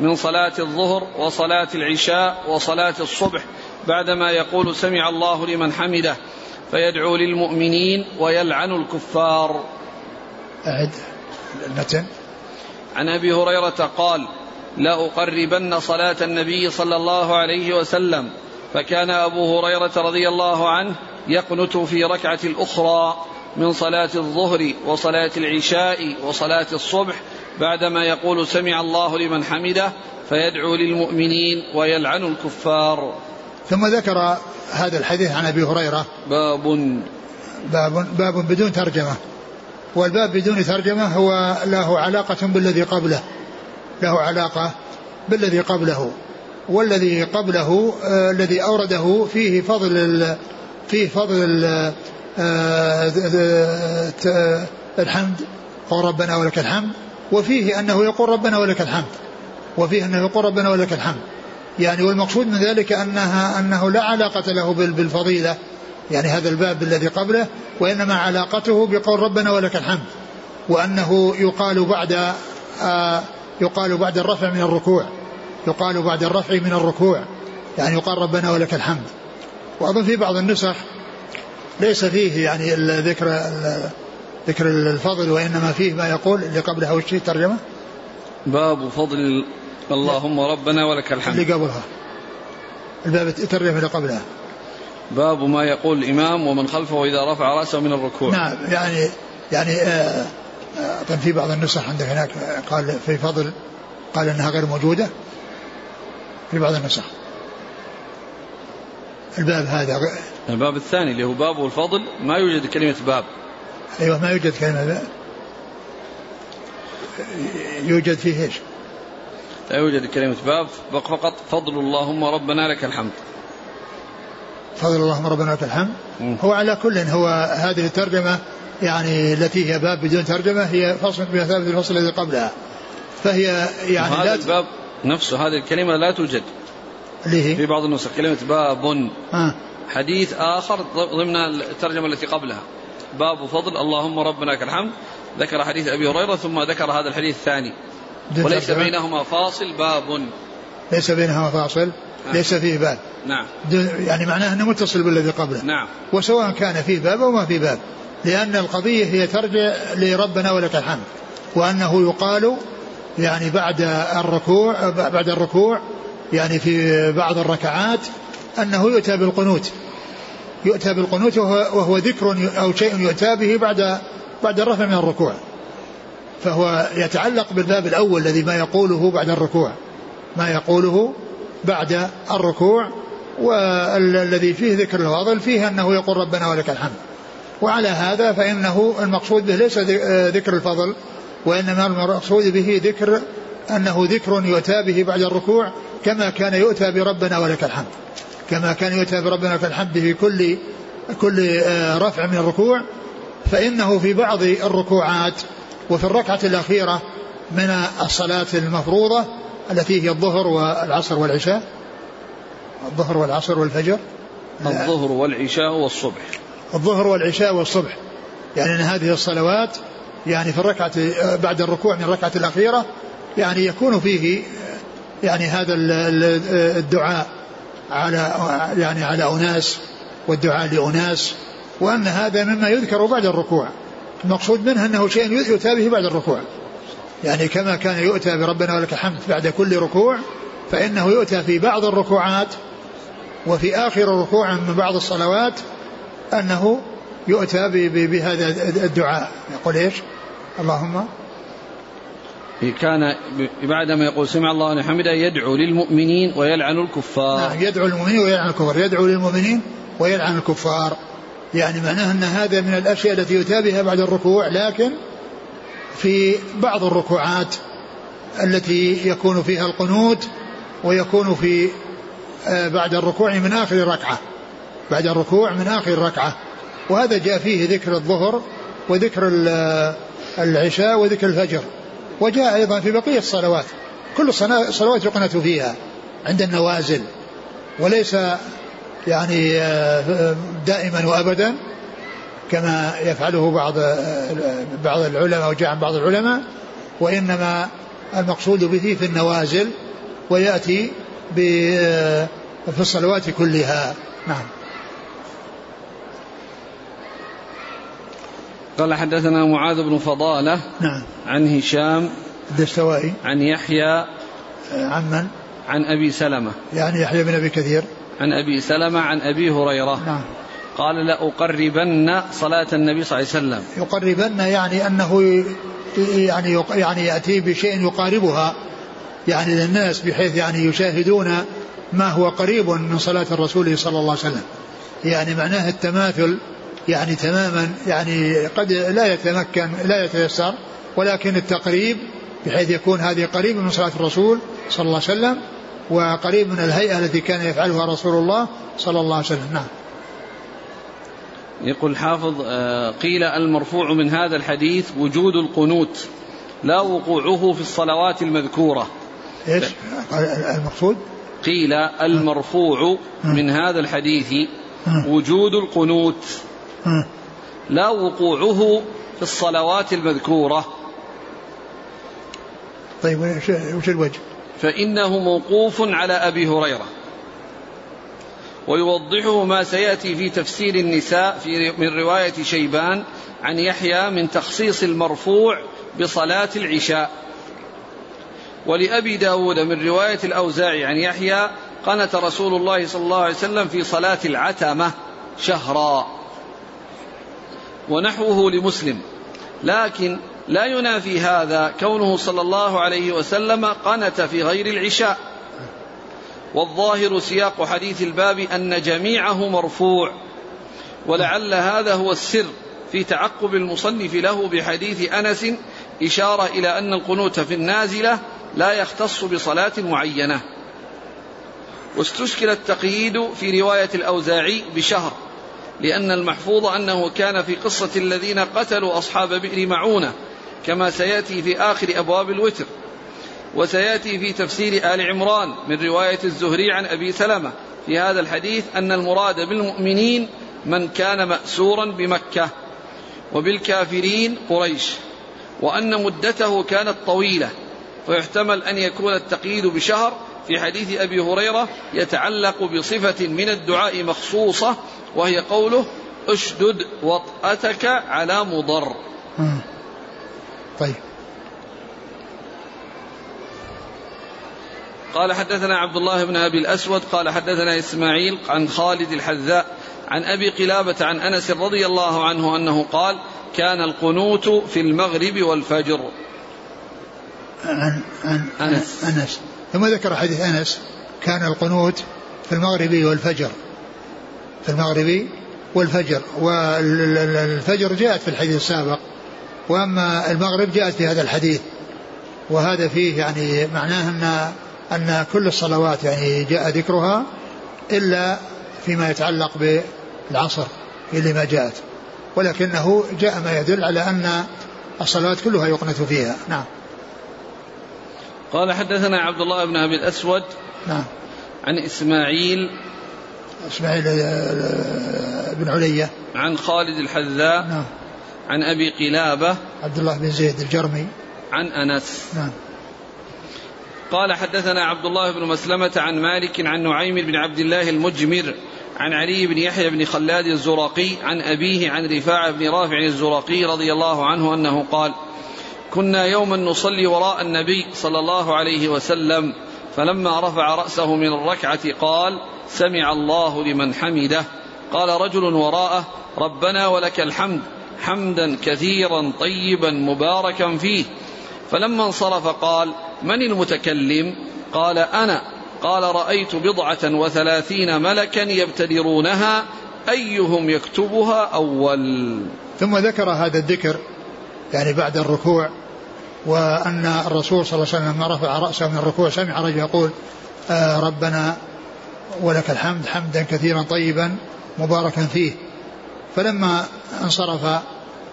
من صلاة الظهر وصلاة العشاء وصلاة الصبح بعدما يقول سمع الله لمن حمده فيدعو للمؤمنين ويلعن الكفار. أعد. المتن عن أبي هريرة قال لاقربن صلاة النبي صلى الله عليه وسلم. فكان أبو هريرة رضي الله عنه يقنت في ركعة الأخرى من صلاة الظهر وصلاة العشاء وصلاة الصبح بعدما يقول سمع الله لمن حمده فيدعو للمؤمنين ويلعن الكفار. ثم ذكر هذا الحديث عن أبي هريرة. باب باب باب بدون ترجمة. والباب بدون ترجمة هو له علاقة بالذي قبله. له علاقة بالذي قبله. والذي قبله آه الذي أورده فيه فضل فيه فضل الحمد قول ربنا ولك الحمد وفيه أنه يقول ربنا ولك الحمد وفيه أنه يقول ربنا ولك الحمد. يعني والمقصود من ذلك أنها أنه لا علاقة له بالفضيلة يعني هذا الباب الذي قبله وإنما علاقته بقول ربنا ولك الحمد وأنه يقال بعد آه يقال بعد الرفع من الركوع يقال بعد الرفع من الركوع يعني يقال ربنا ولك الحمد. وأظن في بعض النسخ ليس فيه يعني ذكر ذكر الفضل وإنما فيه ما يقول اللي قبلها وش ترجمة باب فضل اللهم ربنا ولك الحمد. اللي قبلها. الباب الترجمة اللي قبلها. باب ما يقول الإمام ومن خلفه إذا رفع رأسه من الركوع. نعم يعني يعني آه آه في بعض النسخ عندك هناك قال في فضل قال إنها غير موجودة. في بعض النسخ. الباب هذا الباب الثاني اللي هو باب الفضل ما يوجد كلمة باب. أيوة ما يوجد كلمة باب. يوجد فيه إيش؟ لا يوجد كلمة باب فقط فضل اللهم ربنا لك الحمد. فضل اللهم ربنا لك الحمد. هو على كل هو هذه الترجمة يعني التي هي باب بدون ترجمة هي فصل بمثابة الفصل الذي قبلها. فهي يعني هذا الباب نفسه هذه الكلمة لا توجد. اللي هي؟ في بعض النسخ كلمة باب. آه. حديث آخر ضمن الترجمة التي قبلها. باب فضل اللهم ربنا لك الحمد ذكر حديث أبي هريرة ثم ذكر هذا الحديث الثاني. وليس بينهما فاصل باب. ليس بينهما فاصل آه. ليس فيه باب. نعم. يعني معناه أنه متصل بالذي قبله. نعم. وسواء كان فيه باب أو ما فيه باب. لأن القضية هي ترجع لربنا ولك الحمد. وأنه يقال يعني بعد الركوع بعد الركوع يعني في بعض الركعات أنه يؤتى بالقنوت. يؤتى بالقنوت وهو, وهو ذكر أو شيء يؤتى به بعد بعد الرفع من الركوع. فهو يتعلق بالباب الأول الذي ما يقوله بعد الركوع. ما يقوله بعد الركوع والذي فيه ذكر الفاضل فيه أنه يقول ربنا ولك الحمد. وعلى هذا فإنه المقصود به ليس ذكر الفضل وإنما المقصود به ذكر أنه ذكر يؤتى به بعد الركوع كما كان يؤتى بربنا ولك الحمد. كما كان يؤتى بربنا ولك الحمد في كل كل آه، رفع من الركوع فإنه في بعض الركوعات وفي الركعة الأخيرة من الصلاة المفروضة التي هي الظهر والعصر والعشاء الظهر والعصر والفجر الظهر والعشاء والصبح. الظهر والعشاء والصبح. يعني أن هذه الصلوات يعني في الركعة آه، بعد الركوع من الركعة الأخيرة يعني يكون فيه يعني هذا الدعاء. على يعني على أناس والدعاء لأناس وأن هذا مما يذكر بعد الركوع. المقصود منه أنه شيء يؤتى به بعد الركوع. يعني كما كان يؤتى بربنا ولك الحمد بعد كل ركوع فإنه يؤتى في بعض الركوعات وفي آخر ركوع من بعض الصلوات أنه يؤتى بهذا الدعاء. يقول إيش؟ اللهم كان بعدما يقول سمع الله لمن حمده يدعو للمؤمنين ويلعن الكفار. نعم يدعو للمؤمنين ويلعن الكفار يدعو للمؤمنين ويلعن الكفار. يعني معناه أن هذا من الأشياء التي يؤتى بها بعد الركوع لكن في بعض الركوعات التي يكون فيها القنوت ويكون في آه، بعد الركوع من آخر ركعة. بعد الركوع من آخر ركعة. وهذا جاء فيه ذكر الظهر وذكر العشاء وذكر الفجر. وجاء أيضا في بقية الصلوات. كل الصلوات يقنت فيها عند النوازل. وليس يعني آه، دائما وابدا كما يفعله بعض آه، بعض العلماء وجاء عن بعض العلماء. وإنما المقصود به في النوازل ويأتي آه، في الصلوات كلها. نعم. قال حدثنا معاذ بن فضالة نعم. عن هشام الدستوائي. عن يحيى عن من؟ عن أبي سلمة. يعني يحيى بن أبي كثير. عن أبي سلمة عن أبي هريرة. نعم. قال لأقربن صلاة النبي صلى الله عليه وسلم. يقربن يعني أنه يعني يعني يأتي بشيء يقاربها. يعني للناس بحيث يعني يشاهدون ما هو قريب من صلاة الرسول صلى الله عليه وسلم. يعني معناه التماثل يعني تماما يعني قد لا يتمكن لا يتيسر ولكن التقريب بحيث يكون هذه قريب من صلاة الرسول صلى الله عليه وسلم وقريب من الهيئة التي كان يفعلها رسول الله صلى الله عليه وسلم. نعم. يقول حافظ آه، قيل المرفوع من هذا الحديث وجود القنوت لا وقوعه في الصلوات المذكورة. إيش؟ المقصود قيل المرفوع من هذا الحديث وجود القنوت. لا وقوعه في الصلوات المذكورة. طيب وش الوجه؟ فإنه موقوف على أبي هريرة. ويوضحه ما سيأتي في تفسير النساء في من رواية شيبان عن يحيى من تخصيص المرفوع بصلاة العشاء. ولأبي داود من رواية الأوزاعي عن يحيى قنت رسول الله صلى الله عليه وسلم في صلاة العتمة شهرا. ونحوه لمسلم. لكن لا ينافي هذا كونه صلى الله عليه وسلم قنت في غير العشاء. والظاهر سياق حديث الباب أن جميعه مرفوع. ولعل هذا هو السر في تعقب المصنف له بحديث أنس إشارة إلى أن القنوت في النازلة لا يختص بصلاة معينة. واستشكل التقييد في رواية الأوزاعي بشهر. لأن المحفوظ أنه كان في قصة الذين قتلوا أصحاب بئر معونة كما سيأتي في آخر أبواب الوتر. وسيأتي في تفسير آل عمران من رواية الزهري عن أبي سلمة. في هذا الحديث أن المراد بالمؤمنين من كان مأسورا بمكة وبالكافرين قريش وأن مدته كانت طويلة ويحتمل أن يكون التقييد بشهر. في حديث أبي هريرة يتعلق بصفة من الدعاء مخصوصة وهي قوله أشدد وطأتك على مضر. طيب. قال حدثنا عبد الله بن أبي الأسود قال حدثنا إسماعيل عن خالد الحذاء عن أبي قلابة عن أنس رضي الله عنه أنه قال كان القنوت في المغرب والفجر. عن عن أنس. أنس. ثم ذكر حديث أنس كان القنوت في المغرب والفجر. في المغرب والفجر. والفجر جاءت في الحديث السابق وأما المغرب جاءت في هذا الحديث. وهذا فيه يعني معناه ان أن كل الصلوات يعني جاء ذكرها إلا فيما يتعلق بالعصر اللي ما جاءت. ولكنه جاء ما يدل على أن الصلوات كلها يقنت فيها. نعم. قال حدثنا عبد الله بن أبي الأسود نعم. عن إسماعيل إسماعيل آه، بن علية. عن خالد الحذاء نعم. عن أبي قلابة عبد الله بن زيد الجرمي. عن أنس. نعم. قال حدثنا عبد الله بن مسلمة عن مالك عن نعيم بن عبد الله المجمر عن علي بن يحيى بن خلاد الزرقي عن أبيه عن رفاعة بن رافع الزرقي رضي الله عنه أنه قال كنا يوما نصلي وراء النبي صلى الله عليه وسلم فلما رفع رأسه من الركعة قال سمع الله لمن حمده. قال رجل وراءه ربنا ولك الحمد حمدا كثيرا طيبا مباركا فيه. فلما انصرف قال من المتكلم؟ قال أنا. قال رأيت بضعة وثلاثين ملكا يبتدرونها أيهم يكتبها أول؟ ثم ذكر هذا الذكر يعني بعد الركوع وأن الرسول صلى الله عليه وسلم رفع رأسه من الركوع سمع رجل يقول آه ربنا ولك الحمد حمدا كثيرا طيبا مباركا فيه. فلما انصرف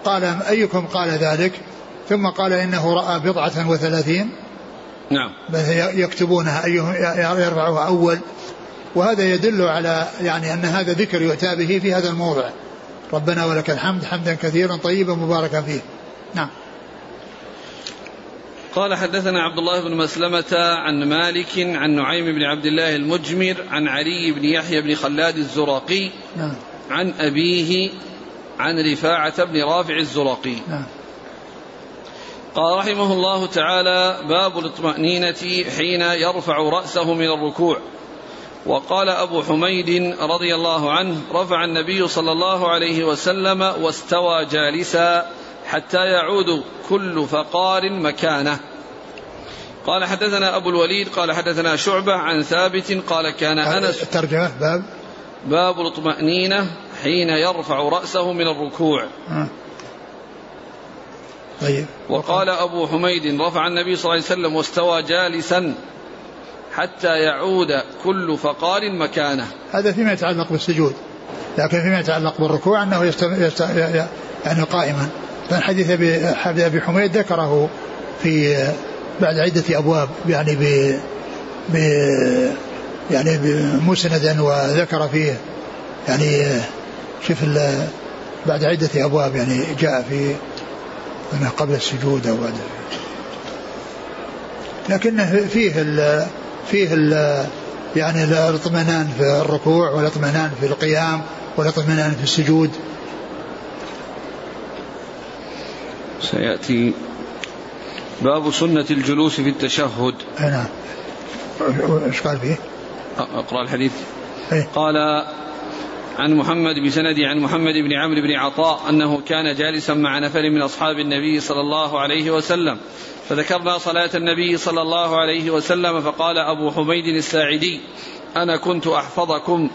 قال أيكم قال ذلك؟ ثم قال إنه رأى بضعة وثلاثين. نعم. يكتبونها أيهم يرفعها أول. وهذا يدل على يعني أن هذا ذكر يؤتى به في هذا الموضع. ربنا ولك الحمد حمدا كثيرا طيبا مباركا فيه. نعم. قال حدثنا عبد الله بن مسلمة عن مالك عن نعيم بن عبد الله المجمر عن علي بن يحيى بن خلاد الزرقي نعم. عن أبيه عن رفاعة بن رافع الزرقي نعم. قال رحمه الله تعالى باب الاطمأنينة حين يرفع رأسه من الركوع. وقال أبو حميد رضي الله عنه رفع النبي صلى الله عليه وسلم واستوى جالسا حتى يعود كل فقار مكانه. قال حدثنا أبو الوليد قال حدثنا شعبة عن ثابت قال كان أنس الترجمة باب. باب الاطمأنينة حين يرفع رأسه من الركوع. آه. طيب. وقال أبو حميد رفع النبي صلى الله عليه وسلم واستوى جالسا حتى يعود كل فقار مكانه. هذا فيما يتعلق بالسجود لكن فيما يتعلق بالركوع أنه يستم... يست... يعني قائما. فإن حديث أبي, أبي حميد ذكره في بعد عدة أبواب يعني ب, ب... يعني مسندا وذكر فيه يعني شوف بعد عدة أبواب يعني جاء في قبل السجود أو بعد. لكن فيه ال فيه ال يعني الإطمئنان في الركوع والإطمئنان في القيام والإطمئنان في السجود. سيأتي باب سنة الجلوس في التشهد نعم إيش قال فيه؟ أقرأ الحديث إيه؟ قال عن محمد بسند عن محمد بن عمرو بن عطاء أنه كان جالسا مع نفر من أصحاب النبي صلى الله عليه وسلم فذكرنا صلاة النبي صلى الله عليه وسلم فقال أبو حميد الساعدي أنا كنت أحفظكم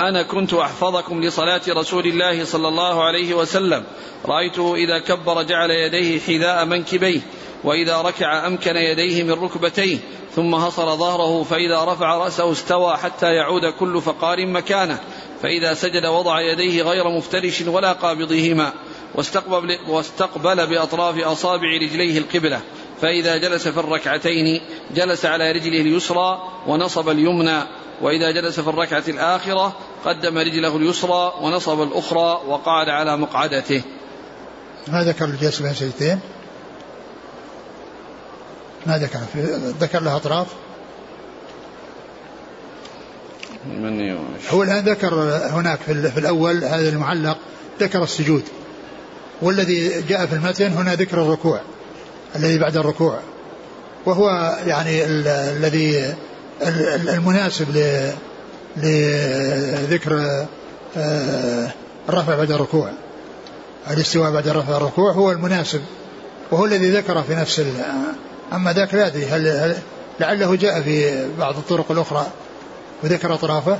أنا كنت أحفظكم لصلاة رسول الله صلى الله عليه وسلم. رأيته إذا كبر جعل يديه حذاء منكبيه وإذا ركع أمكن يديه من ركبتيه ثم هصر ظهره فإذا رفع رأسه استوى حتى يعود كل فقار مكانه. فإذا سجد وضع يديه غير مفترش ولا قابضهما واستقبل, واستقبل بأطراف أصابع رجليه القبلة. فإذا جلس في الركعتين جلس على رجله اليسرى ونصب اليمنى. وإذا جلس في الركعة الآخرة قدم رجله اليسرى ونصب الأخرى وقعد على مقعدته. ما ذكر الجلسة بين سجدتين؟ ما ذكر. ذكر له أطراف؟ من هو الآن ذكر هناك في الأول هذا المعلق ذكر السجود. والذي جاء في المتن هنا ذكر الركوع الذي بعد الركوع. وهو يعني الذي المناسب لذكر آه، الرفع بعد الركوع. الاستواء بعد رفع الركوع هو المناسب وهو الذي ذكر في نفس أما ذاك لا أدري هل, هل لعله جاء في بعض الطرق الأخرى وذكر أطرافه؟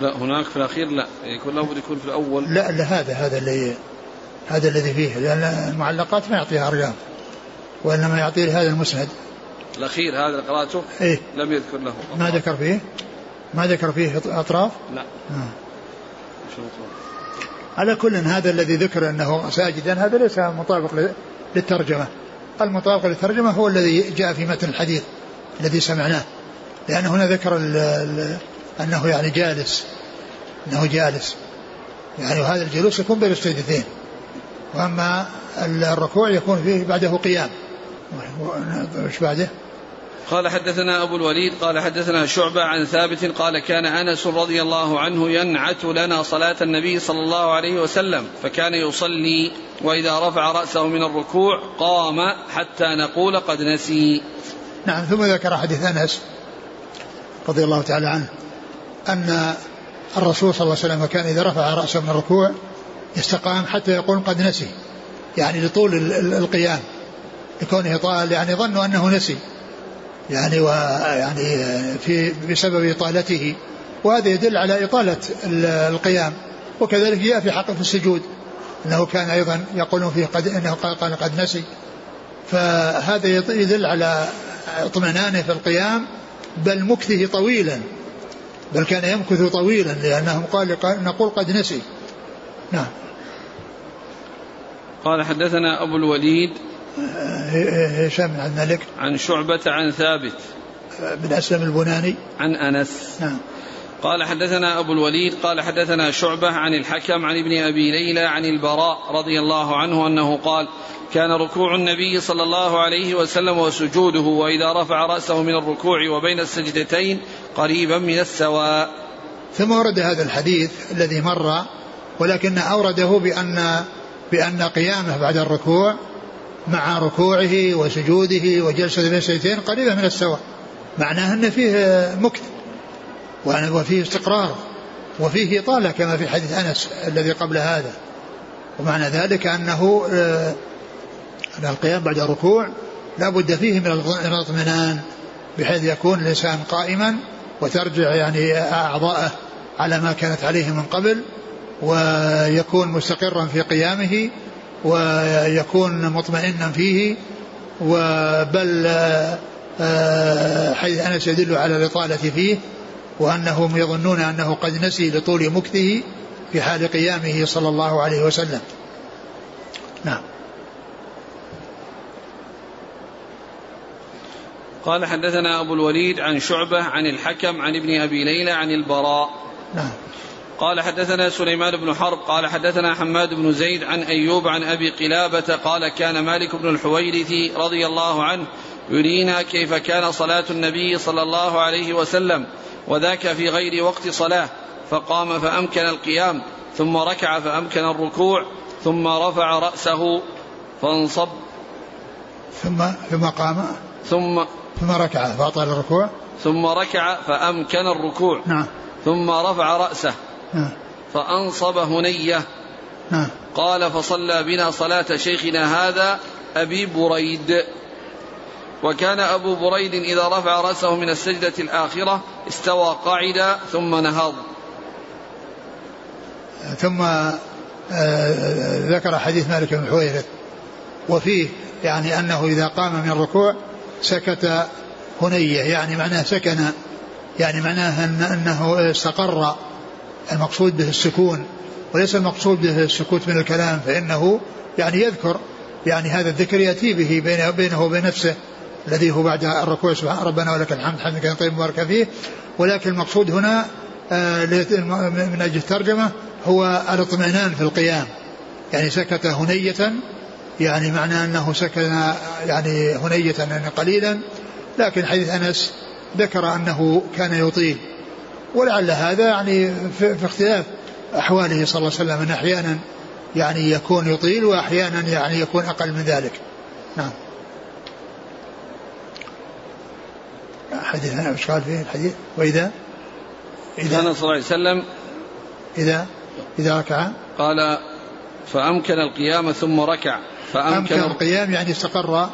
لا هناك في الأخير لا. يكون لابد يكون في الأول. لا لا هذا هذا اللي هذا الذي فيه لأن المعلقات ما يعطيها أرقام وإنما يعطي هذا المسند. الأخير هذا اللي قرأته إيه؟ لم يذكر له. أطراف. ما ذكر فيه؟ ما ذكر فيه أطراف؟ لا. آه. على كل هذا الذي ذكر أنه ساجدا هذا ليس مطابق للترجمة. المطابق للترجمة هو الذي جاء في متن الحديث الذي سمعناه. لأن هنا ذكر ال ال أنه يعني جالس. أنه جالس. يعني وهذا الجلوس يكون بين السجدتين. وأما الركوع يكون فيه بعده قيام. إيش بعده؟ قال حدثنا أبو الوليد قال حدثنا شعبة عن ثابت قال كان أنس رضي الله عنه ينعت لنا صلاة النبي صلى الله عليه وسلم فكان يصلي وإذا رفع رأسه من الركوع قام حتى نقول قد نسي نعم ثم ذكر حديث أنس رضي الله تعالى عنه أن الرسول صلى الله عليه وسلم كان إذا رفع رأسه من الركوع استقام حتى يقول قد نسي يعني لطول القيام لكونه طال يعني ظنوا أنه نسي. يعني ويعني في بسبب إطالته. وهذا يدل على إطالة القيام. وكذلك جاء في حق في السجود. أنه كان أيضا يقولون فيه قد أنه قال قد نسي. فهذا يدل على اطمئنانه في القيام. بل مكثه طويلا. بل كان يمكث طويلا. لأنهم قال نقول قد نسي. نعم. قال حدثنا أبو الوليد هشام بن عبد الملك. عن شعبة عن ثابت. بن أسلم البناني. عن أنس. نعم. قال حدثنا أبو الوليد قال حدثنا شعبة عن الحكم عن ابن أبي ليلى عن البراء رضي الله عنه أنه قال كان ركوع النبي صلى الله عليه وسلم وسجوده وإذا رفع رأسه من الركوع وبين السجدتين قريبا من السواء. ثم ورد هذا الحديث الذي مر ولكن أورده بأن بأن قيامه بعد الركوع مع ركوعه وسجوده وجلسة بين السجدتين قريبة من السواء معناه أن فيه مكت وفيه استقرار وفيه إطالة كما في حديث أنس الذي قبل هذا. ومعنى ذلك أنه آه، أن القيام بعد الركوع لا بد فيه من الاطمئنان بحيث يكون الإنسان قائما وترجع يعني أعضاءه على ما كانت عليه من قبل ويكون مستقرا في قيامه ويكون مطمئنا فيه وبل آه، حيث أنس يدل على الإطالة فيه وأنهم يظنون أنه قد نسي لطول مكثه في حال قيامه صلى الله عليه وسلم. نعم. قال حدثنا أبو الوليد عن شعبة عن الحكم عن ابن أبي ليلى عن البراء. نعم. قال حدثنا سليمان بن حرب قال حدثنا حماد بن زيد عن أيوب عن أبي قلابة قال كان مالك بن الحويرث رضي الله عنه يرينا كيف كان صلاة النبي صلى الله عليه وسلم وذاك في غير وقت صلاة فقام فأمكن القيام ثم ركع فأمكن الركوع ثم رفع رأسه فانصب. ثم ثم قام؟ ثم ثم ركع فأطال الركوع؟ ثم ركع فأمكن الركوع نعم. ثم رفع رأسه. نعم فأنصب هنية. نعم قال فصلى بنا صلاة شيخنا هذا أبي بريد. وكان أبو بريد إذا رفع رأسه من السجدة الآخرة استوى قاعدا ثم نهض. ثم آه، ذكر حديث مالك بن حويرث. وفيه يعني أنه إذا قام من الركوع سكت هنية يعني معناه سكن يعني معناه أن أنه استقر. المقصود به السكون وليس المقصود به السكوت من الكلام فإنه يعني يذكر يعني هذا الذكر يأتي به بينه, وبين نفسه الذي هو بعد الركوع سبحان ربنا ولك الحمد حمد كان طيب مبارك فيه. ولكن المقصود هنا آه، من أجل الترجمة هو الاطمئنان في القيام. يعني سكت هنية يعني معنى أنه سكن يعني هنية يعني قليلا. لكن حديث أنس ذكر أنه كان يطيل. ولعل هذا يعني في, في اختلاف أحواله صلى الله عليه وسلم أن أحيانا يعني يكون يطيل وأحيانا يعني يكون أقل من ذلك. نعم. حديث إيش قال فيه الحديث؟ وإذا؟ إذا؟ كان صلى الله عليه وسلم إذا؟ إذا ركع. قال فأمكن القيام ثم ركع. فأمكن أمكن القيام يعني استقر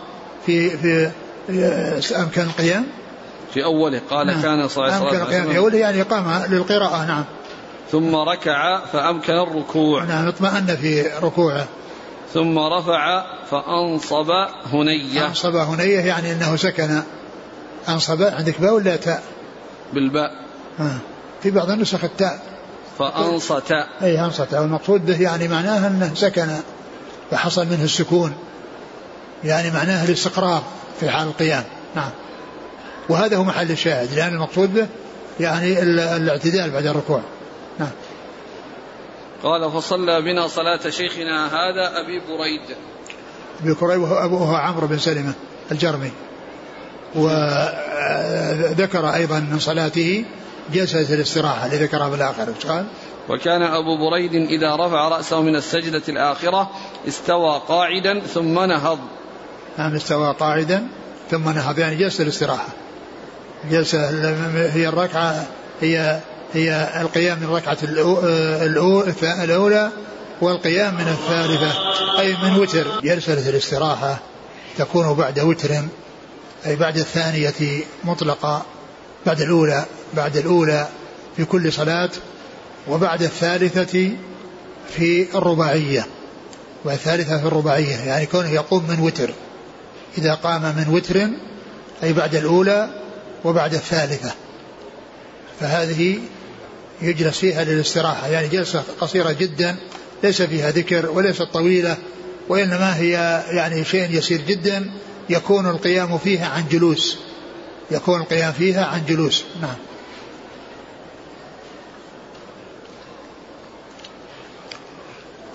في في أمكن القيام؟ في أوله قال نعم. كان صلى الله عليه وسلم في اوله يعني قام للقراءة نعم. ثم ركع فأمكن الركوع. نعم اطمأن في ركوعه. ثم رفع فأنصب هنية. أنصب هنية يعني إنه سكن. أنصب عندك باء ولا تاء؟ بالباء. آه. في بعض النسخ التاء. فأنصت. أي أنصت. والمقصود به يعني معناه أنه سكن فحصل منه السكون. يعني معناه الاستقرار في حال القيام. نعم. وهذا هو محل الشاهد لأن المقصود به يعني الاعتدال بعد الركوع. نعم. قال فصلى بنا صلاة شيخنا هذا أبي بريد أبي بريد وهو أبوه عمرو بن سلمة الجرمي. وذكر أيضا من صلاته جلسة الاستراحة اللي ذكرها بالآخر قال؟ وكان أبو بريد إذا رفع رأسه من السجدة الآخرة استوى قاعدا ثم نهض. نعم استوى قاعدا ثم نهض يعني جلسة الاستراحة. جلسة هي الركعة هي هي القيام من الركعة الأولى والقيام من الثالثة أي من وتر. جلسة الاستراحة تكون بعد وتر أي بعد الثانية مطلقة بعد الأولى بعد الأولى في كل صلاة وبعد الثالثة في الرباعية. والثالثة في الرباعية يعني كونه يقوم من وتر. إذا قام من وتر أي بعد الأولى وبعد الثالثة. فهذه يجلس فيها للاستراحة. يعني جلسة قصيرة جدا ليس فيها ذكر وليست طويلة وإنما هي يعني شيء يسير جدا يكون القيام فيها عن جلوس. يكون القيام فيها عن جلوس. نعم.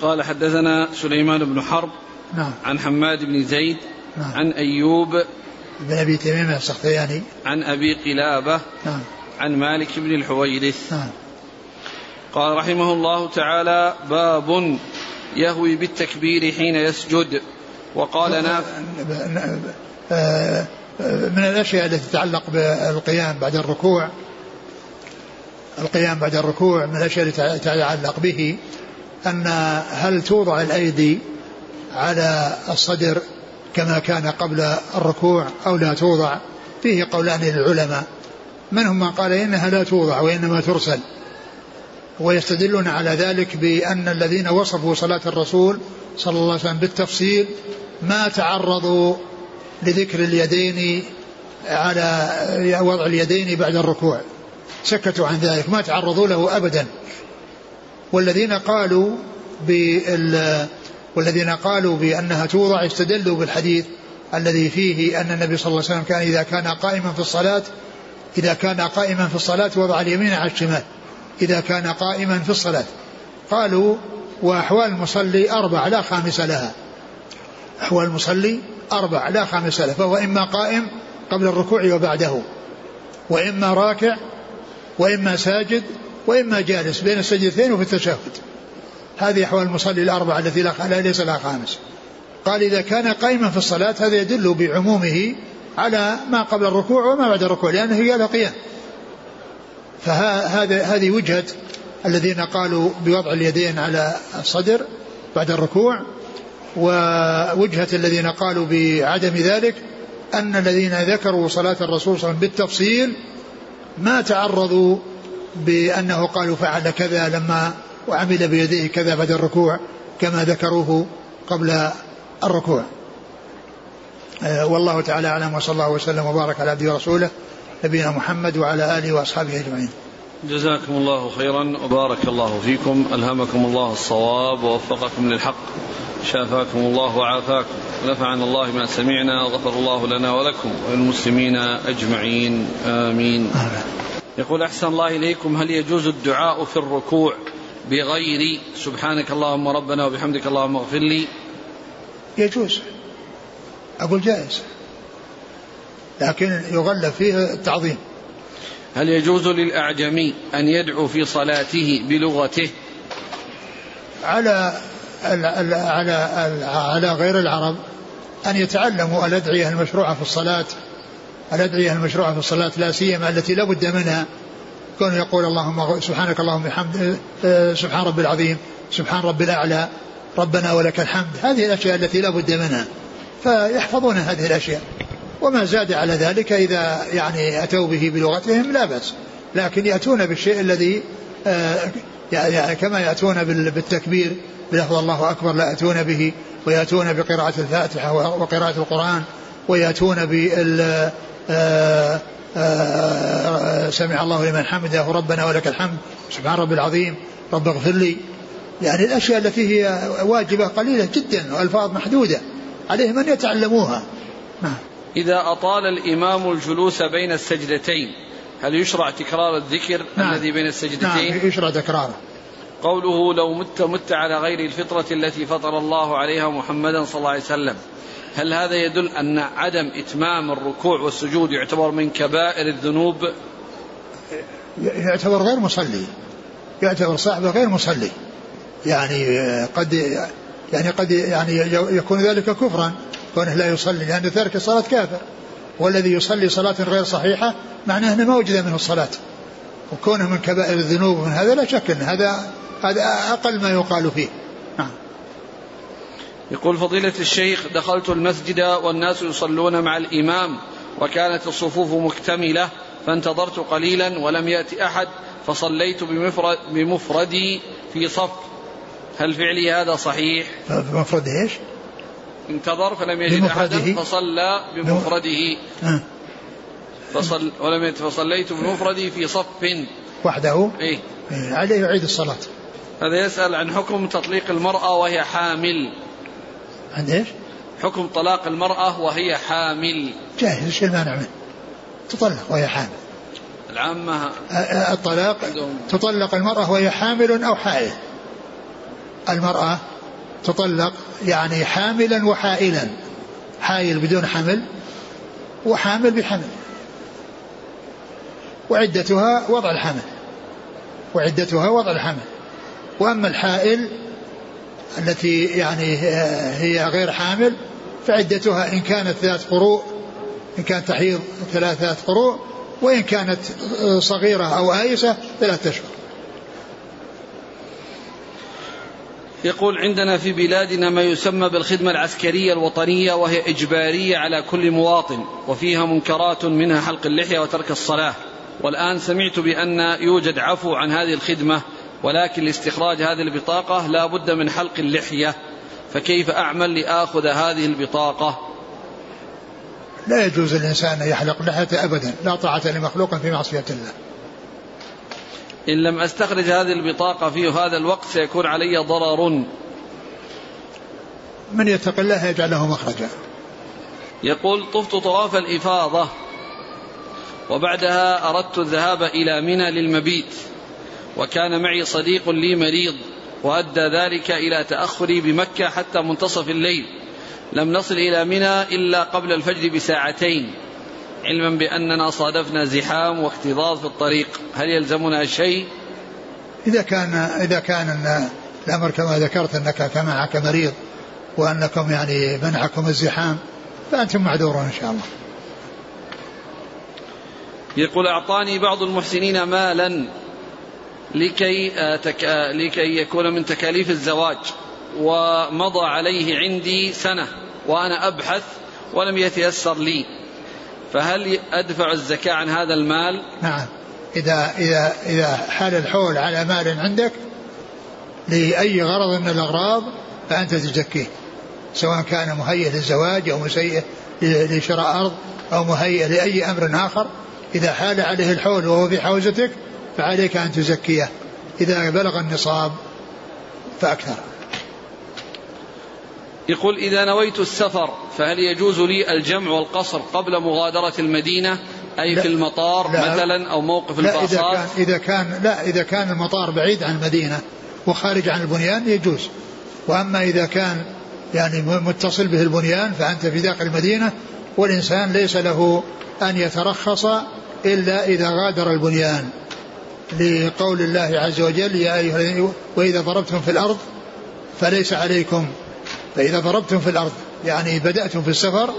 قال حدثنا سليمان بن حرب نعم. عن حماد بن زيد نعم. عن أيوب بن أبي تميم السختياني. عن أبي قلابة نعم. عن مالك بن الحويرث. نعم. قال رحمه الله تعالى باب يهوي بالتكبير حين يسجد. وقال نافع آه، من الأشياء التي تتعلق بالقيام بعد الركوع. القيام بعد الركوع من الأشياء التي تتعلق به أن هل توضع الأيدي على الصدر كما كان قبل الركوع أو لا توضع. فيه قولان للعلماء. منهم من قال إنها لا توضع وإنما ترسل. ويستدلون على ذلك بأن الذين وصفوا صلاة الرسول صلى الله عليه وسلم بالتفصيل ما تعرضوا لذكر اليدين على وضع اليدين بعد الركوع. سكتوا عن ذلك ما تعرضوا له أبدا. والذين قالوا بال والذين قالوا بأنها توضع استدلوا بالحديث الذي فيه أن النبي صلى الله عليه وسلم كان إذا كان قائما في الصلاة إذا كان قائما في الصلاة وضع اليمين على الشمال. إذا كان قائما في الصلاة. قالوا وأحوال المصلي أربع لا خامس لها. أحوال المصلي أربع لا خامس لها. فهو إما قائم قبل الركوع وبعده وإما راكع وإما ساجد وإما جالس بين السجدتين وفي التشهد. هذه أحوال المصلي الأربعة التي لا ليس لها خامس. قال إذا كان قائما في الصلاة هذا يدل بعمومه على ما قبل الركوع وما بعد الركوع لأنه هي القيام فهذا هذه وجهة الذين قالوا بوضع اليدين على الصدر بعد الركوع ووجهة الذين قالوا بعدم ذلك أن الذين ذكروا صلاة الرسول صلى الله عليه وسلم بالتفصيل ما تعرضوا بأنه قالوا فعل كذا لما وعمل بيديه كذا بعد الركوع كما ذكروه قبل الركوع. آه، والله تعالى أعلم وصلى الله وسلم وبارك على عبده ورسوله نبينا محمد وعلى آله وأصحابه أجمعين. جزاكم الله خيرا وبارك الله فيكم ألهمكم الله الصواب ووفقكم للحق شافاكم الله وعافاكم ونفعنا الله ما سمعنا وغفر الله لنا ولكم وللمسلمين أجمعين آمين. يقول أحسن الله إليكم هل يجوز الدعاء في الركوع؟ بغير سبحانك اللهم ربنا وبحمدك اللهم اغفر لي. يجوز. أقول جائز. لكن يغلب فيه التعظيم. هل يجوز للأعجمي أن يدعو في صلاته بلغته؟ على على على غير العرب أن يتعلموا الأدعية المشروعة في الصلاة؟ الأدعية المشروعة في الصلاة؟ لا سيما التي لا بد منها. كونه يقول اللهم سبحانك اللهم بحمد سبحان ربي العظيم سبحان ربي الأعلى ربنا ولك الحمد. هذه الأشياء التي لا بد منها. فيحفظون هذه الأشياء. وما زاد على ذلك إذا يعني أتوا به بلغتهم لا بأس. لكن يأتون بالشيء الذي آه، يعني كما يأتون بالتكبير بلفظ الله أكبر لا يأتون به ويأتون بقراءة الفاتحة وقراءة القرآن ويأتون بال آه، آه، سمع الله لمن حمده ربنا ولك الحمد سبحان ربي العظيم رب اغفر لي. يعني الأشياء التي هي واجبة قليلة جدا وألفاظ محدودة عليهم أن يتعلموها. نعم. إذا أطال الإمام الجلوس بين السجدتين هل يشرع تكرار الذكر نعم. الذي بين السجدتين؟ نعم يشرع تكراره. قوله لو مت مت على غير الفطرة التي فطر الله عليها محمدا صلى الله عليه وسلم. هل هذا يدل أن عدم إتمام الركوع والسجود يعتبر من كبائر الذنوب؟ يعتبر غير مصلي يعتبر صاحبه غير مصلي يعني قد يعني قد يعني يكون ذلك كفرا. كونه لا يصلي لأن ترك الصلاة كافر. والذي يصلي صلاة غير صحيحة معناه أنه ما وجد منه الصلاة. وكونه من كبائر الذنوب من هذا لا شك أن هذا هذا أقل ما يقال فيه. نعم. يقول فضيلة الشيخ دخلت المسجد والناس يصلون مع الإمام وكانت الصفوف مكتملة فانتظرت قليلا ولم يأتي أحد فصليت بمفرد بمفردي في صف. هل فعلي هذا صحيح؟ بمفرد إيش؟ انتظر فلم يجد أحدا فصلى بمفرده. فصل ولم فصليت بمفردي في صف. وحده؟ إيه؟, إيه عليه يعيد الصلاة. هذا يسأل عن حكم تطليق المرأة وهي حامل. عن إيش؟ حكم طلاق المرأة وهي حامل. جاهز إيش المانع منه؟ تطلق وهي حامل. العامة الطلاق تطلق المرأة وهي حامل أو حائل؟ المرأة تطلق يعني حاملا وحائلا. حائل بدون حمل وحامل بحمل. وعدتها وضع الحمل. وعدتها وضع الحمل. وأما الحائل التي يعني هي غير حامل فعدتها إن كانت ذات قروء إن كانت تحيض ثلاثة قروء وإن كانت صغيرة أو آيسة ثلاثة أشهر. يقول عندنا في بلادنا ما يسمى بالخدمة العسكرية الوطنية وهي إجبارية على كل مواطن وفيها منكرات منها حلق اللحية وترك الصلاة. والآن سمعت بأن يوجد عفو عن هذه الخدمة ولكن لاستخراج هذه البطاقة لا بد من حلق اللحية فكيف أعمل لآخذ هذه البطاقة؟ لا يجوز الإنسان أن يحلق لحيته أبدا لا طاعة لمخلوق في معصية الله. إن لم أستخرج هذه البطاقة في هذا الوقت سيكون علي ضرر. من يتق الله يجعل له مخرجا. يقول طفت طواف الإفاضة وبعدها أردت الذهاب إلى منى للمبيت. وكان معي صديق لي مريض وأدى ذلك إلى تأخري بمكة حتى منتصف الليل. لم نصل إلى منى إلا قبل الفجر بساعتين. علما بأننا صادفنا زحام واكتظاظ في الطريق. هل يلزمنا شيء؟ إذا كان إذا كان الأمر كما ذكرت أنك كان معك مريض وأنكم يعني منعكم الزحام فأنتم معذورون إن شاء الله. يقول أعطاني بعض المحسنين مالا. لكي, آه، آه، لكي يكون من تكاليف الزواج ومضى عليه عندي سنة وأنا أبحث ولم يتيسر لي. فهل أدفع الزكاة عن هذا المال؟ نعم. إذا إذا إذا حال الحول على مال عندك لأي غرض من الأغراض فأنت تزكيه سواء كان مهيئ للزواج أو مسيء لشراء أرض أو مهيئ لأي أمر آخر. إذا حال عليه الحول وهو في حوزتك فعليك أن تزكيه. إذا بلغ النصاب فأكثر. يقول إذا نويت السفر فهل يجوز لي الجمع والقصر قبل مغادرة المدينة؟ أي لا. في المطار لا. مثلا أو موقف لا الباصات؟ إذا كان, إذا كان لا إذا كان المطار بعيد عن المدينة وخارج عن البنيان يجوز. وأما إذا كان يعني متصل به البنيان فأنت في داخل المدينة والإنسان ليس له أن يترخص إلا إذا غادر البنيان. لقول الله عز وجل يا أيها وإذا ضربتم في الأرض فليس عليكم فإذا ضربتم في الأرض يعني بدأتم في السفر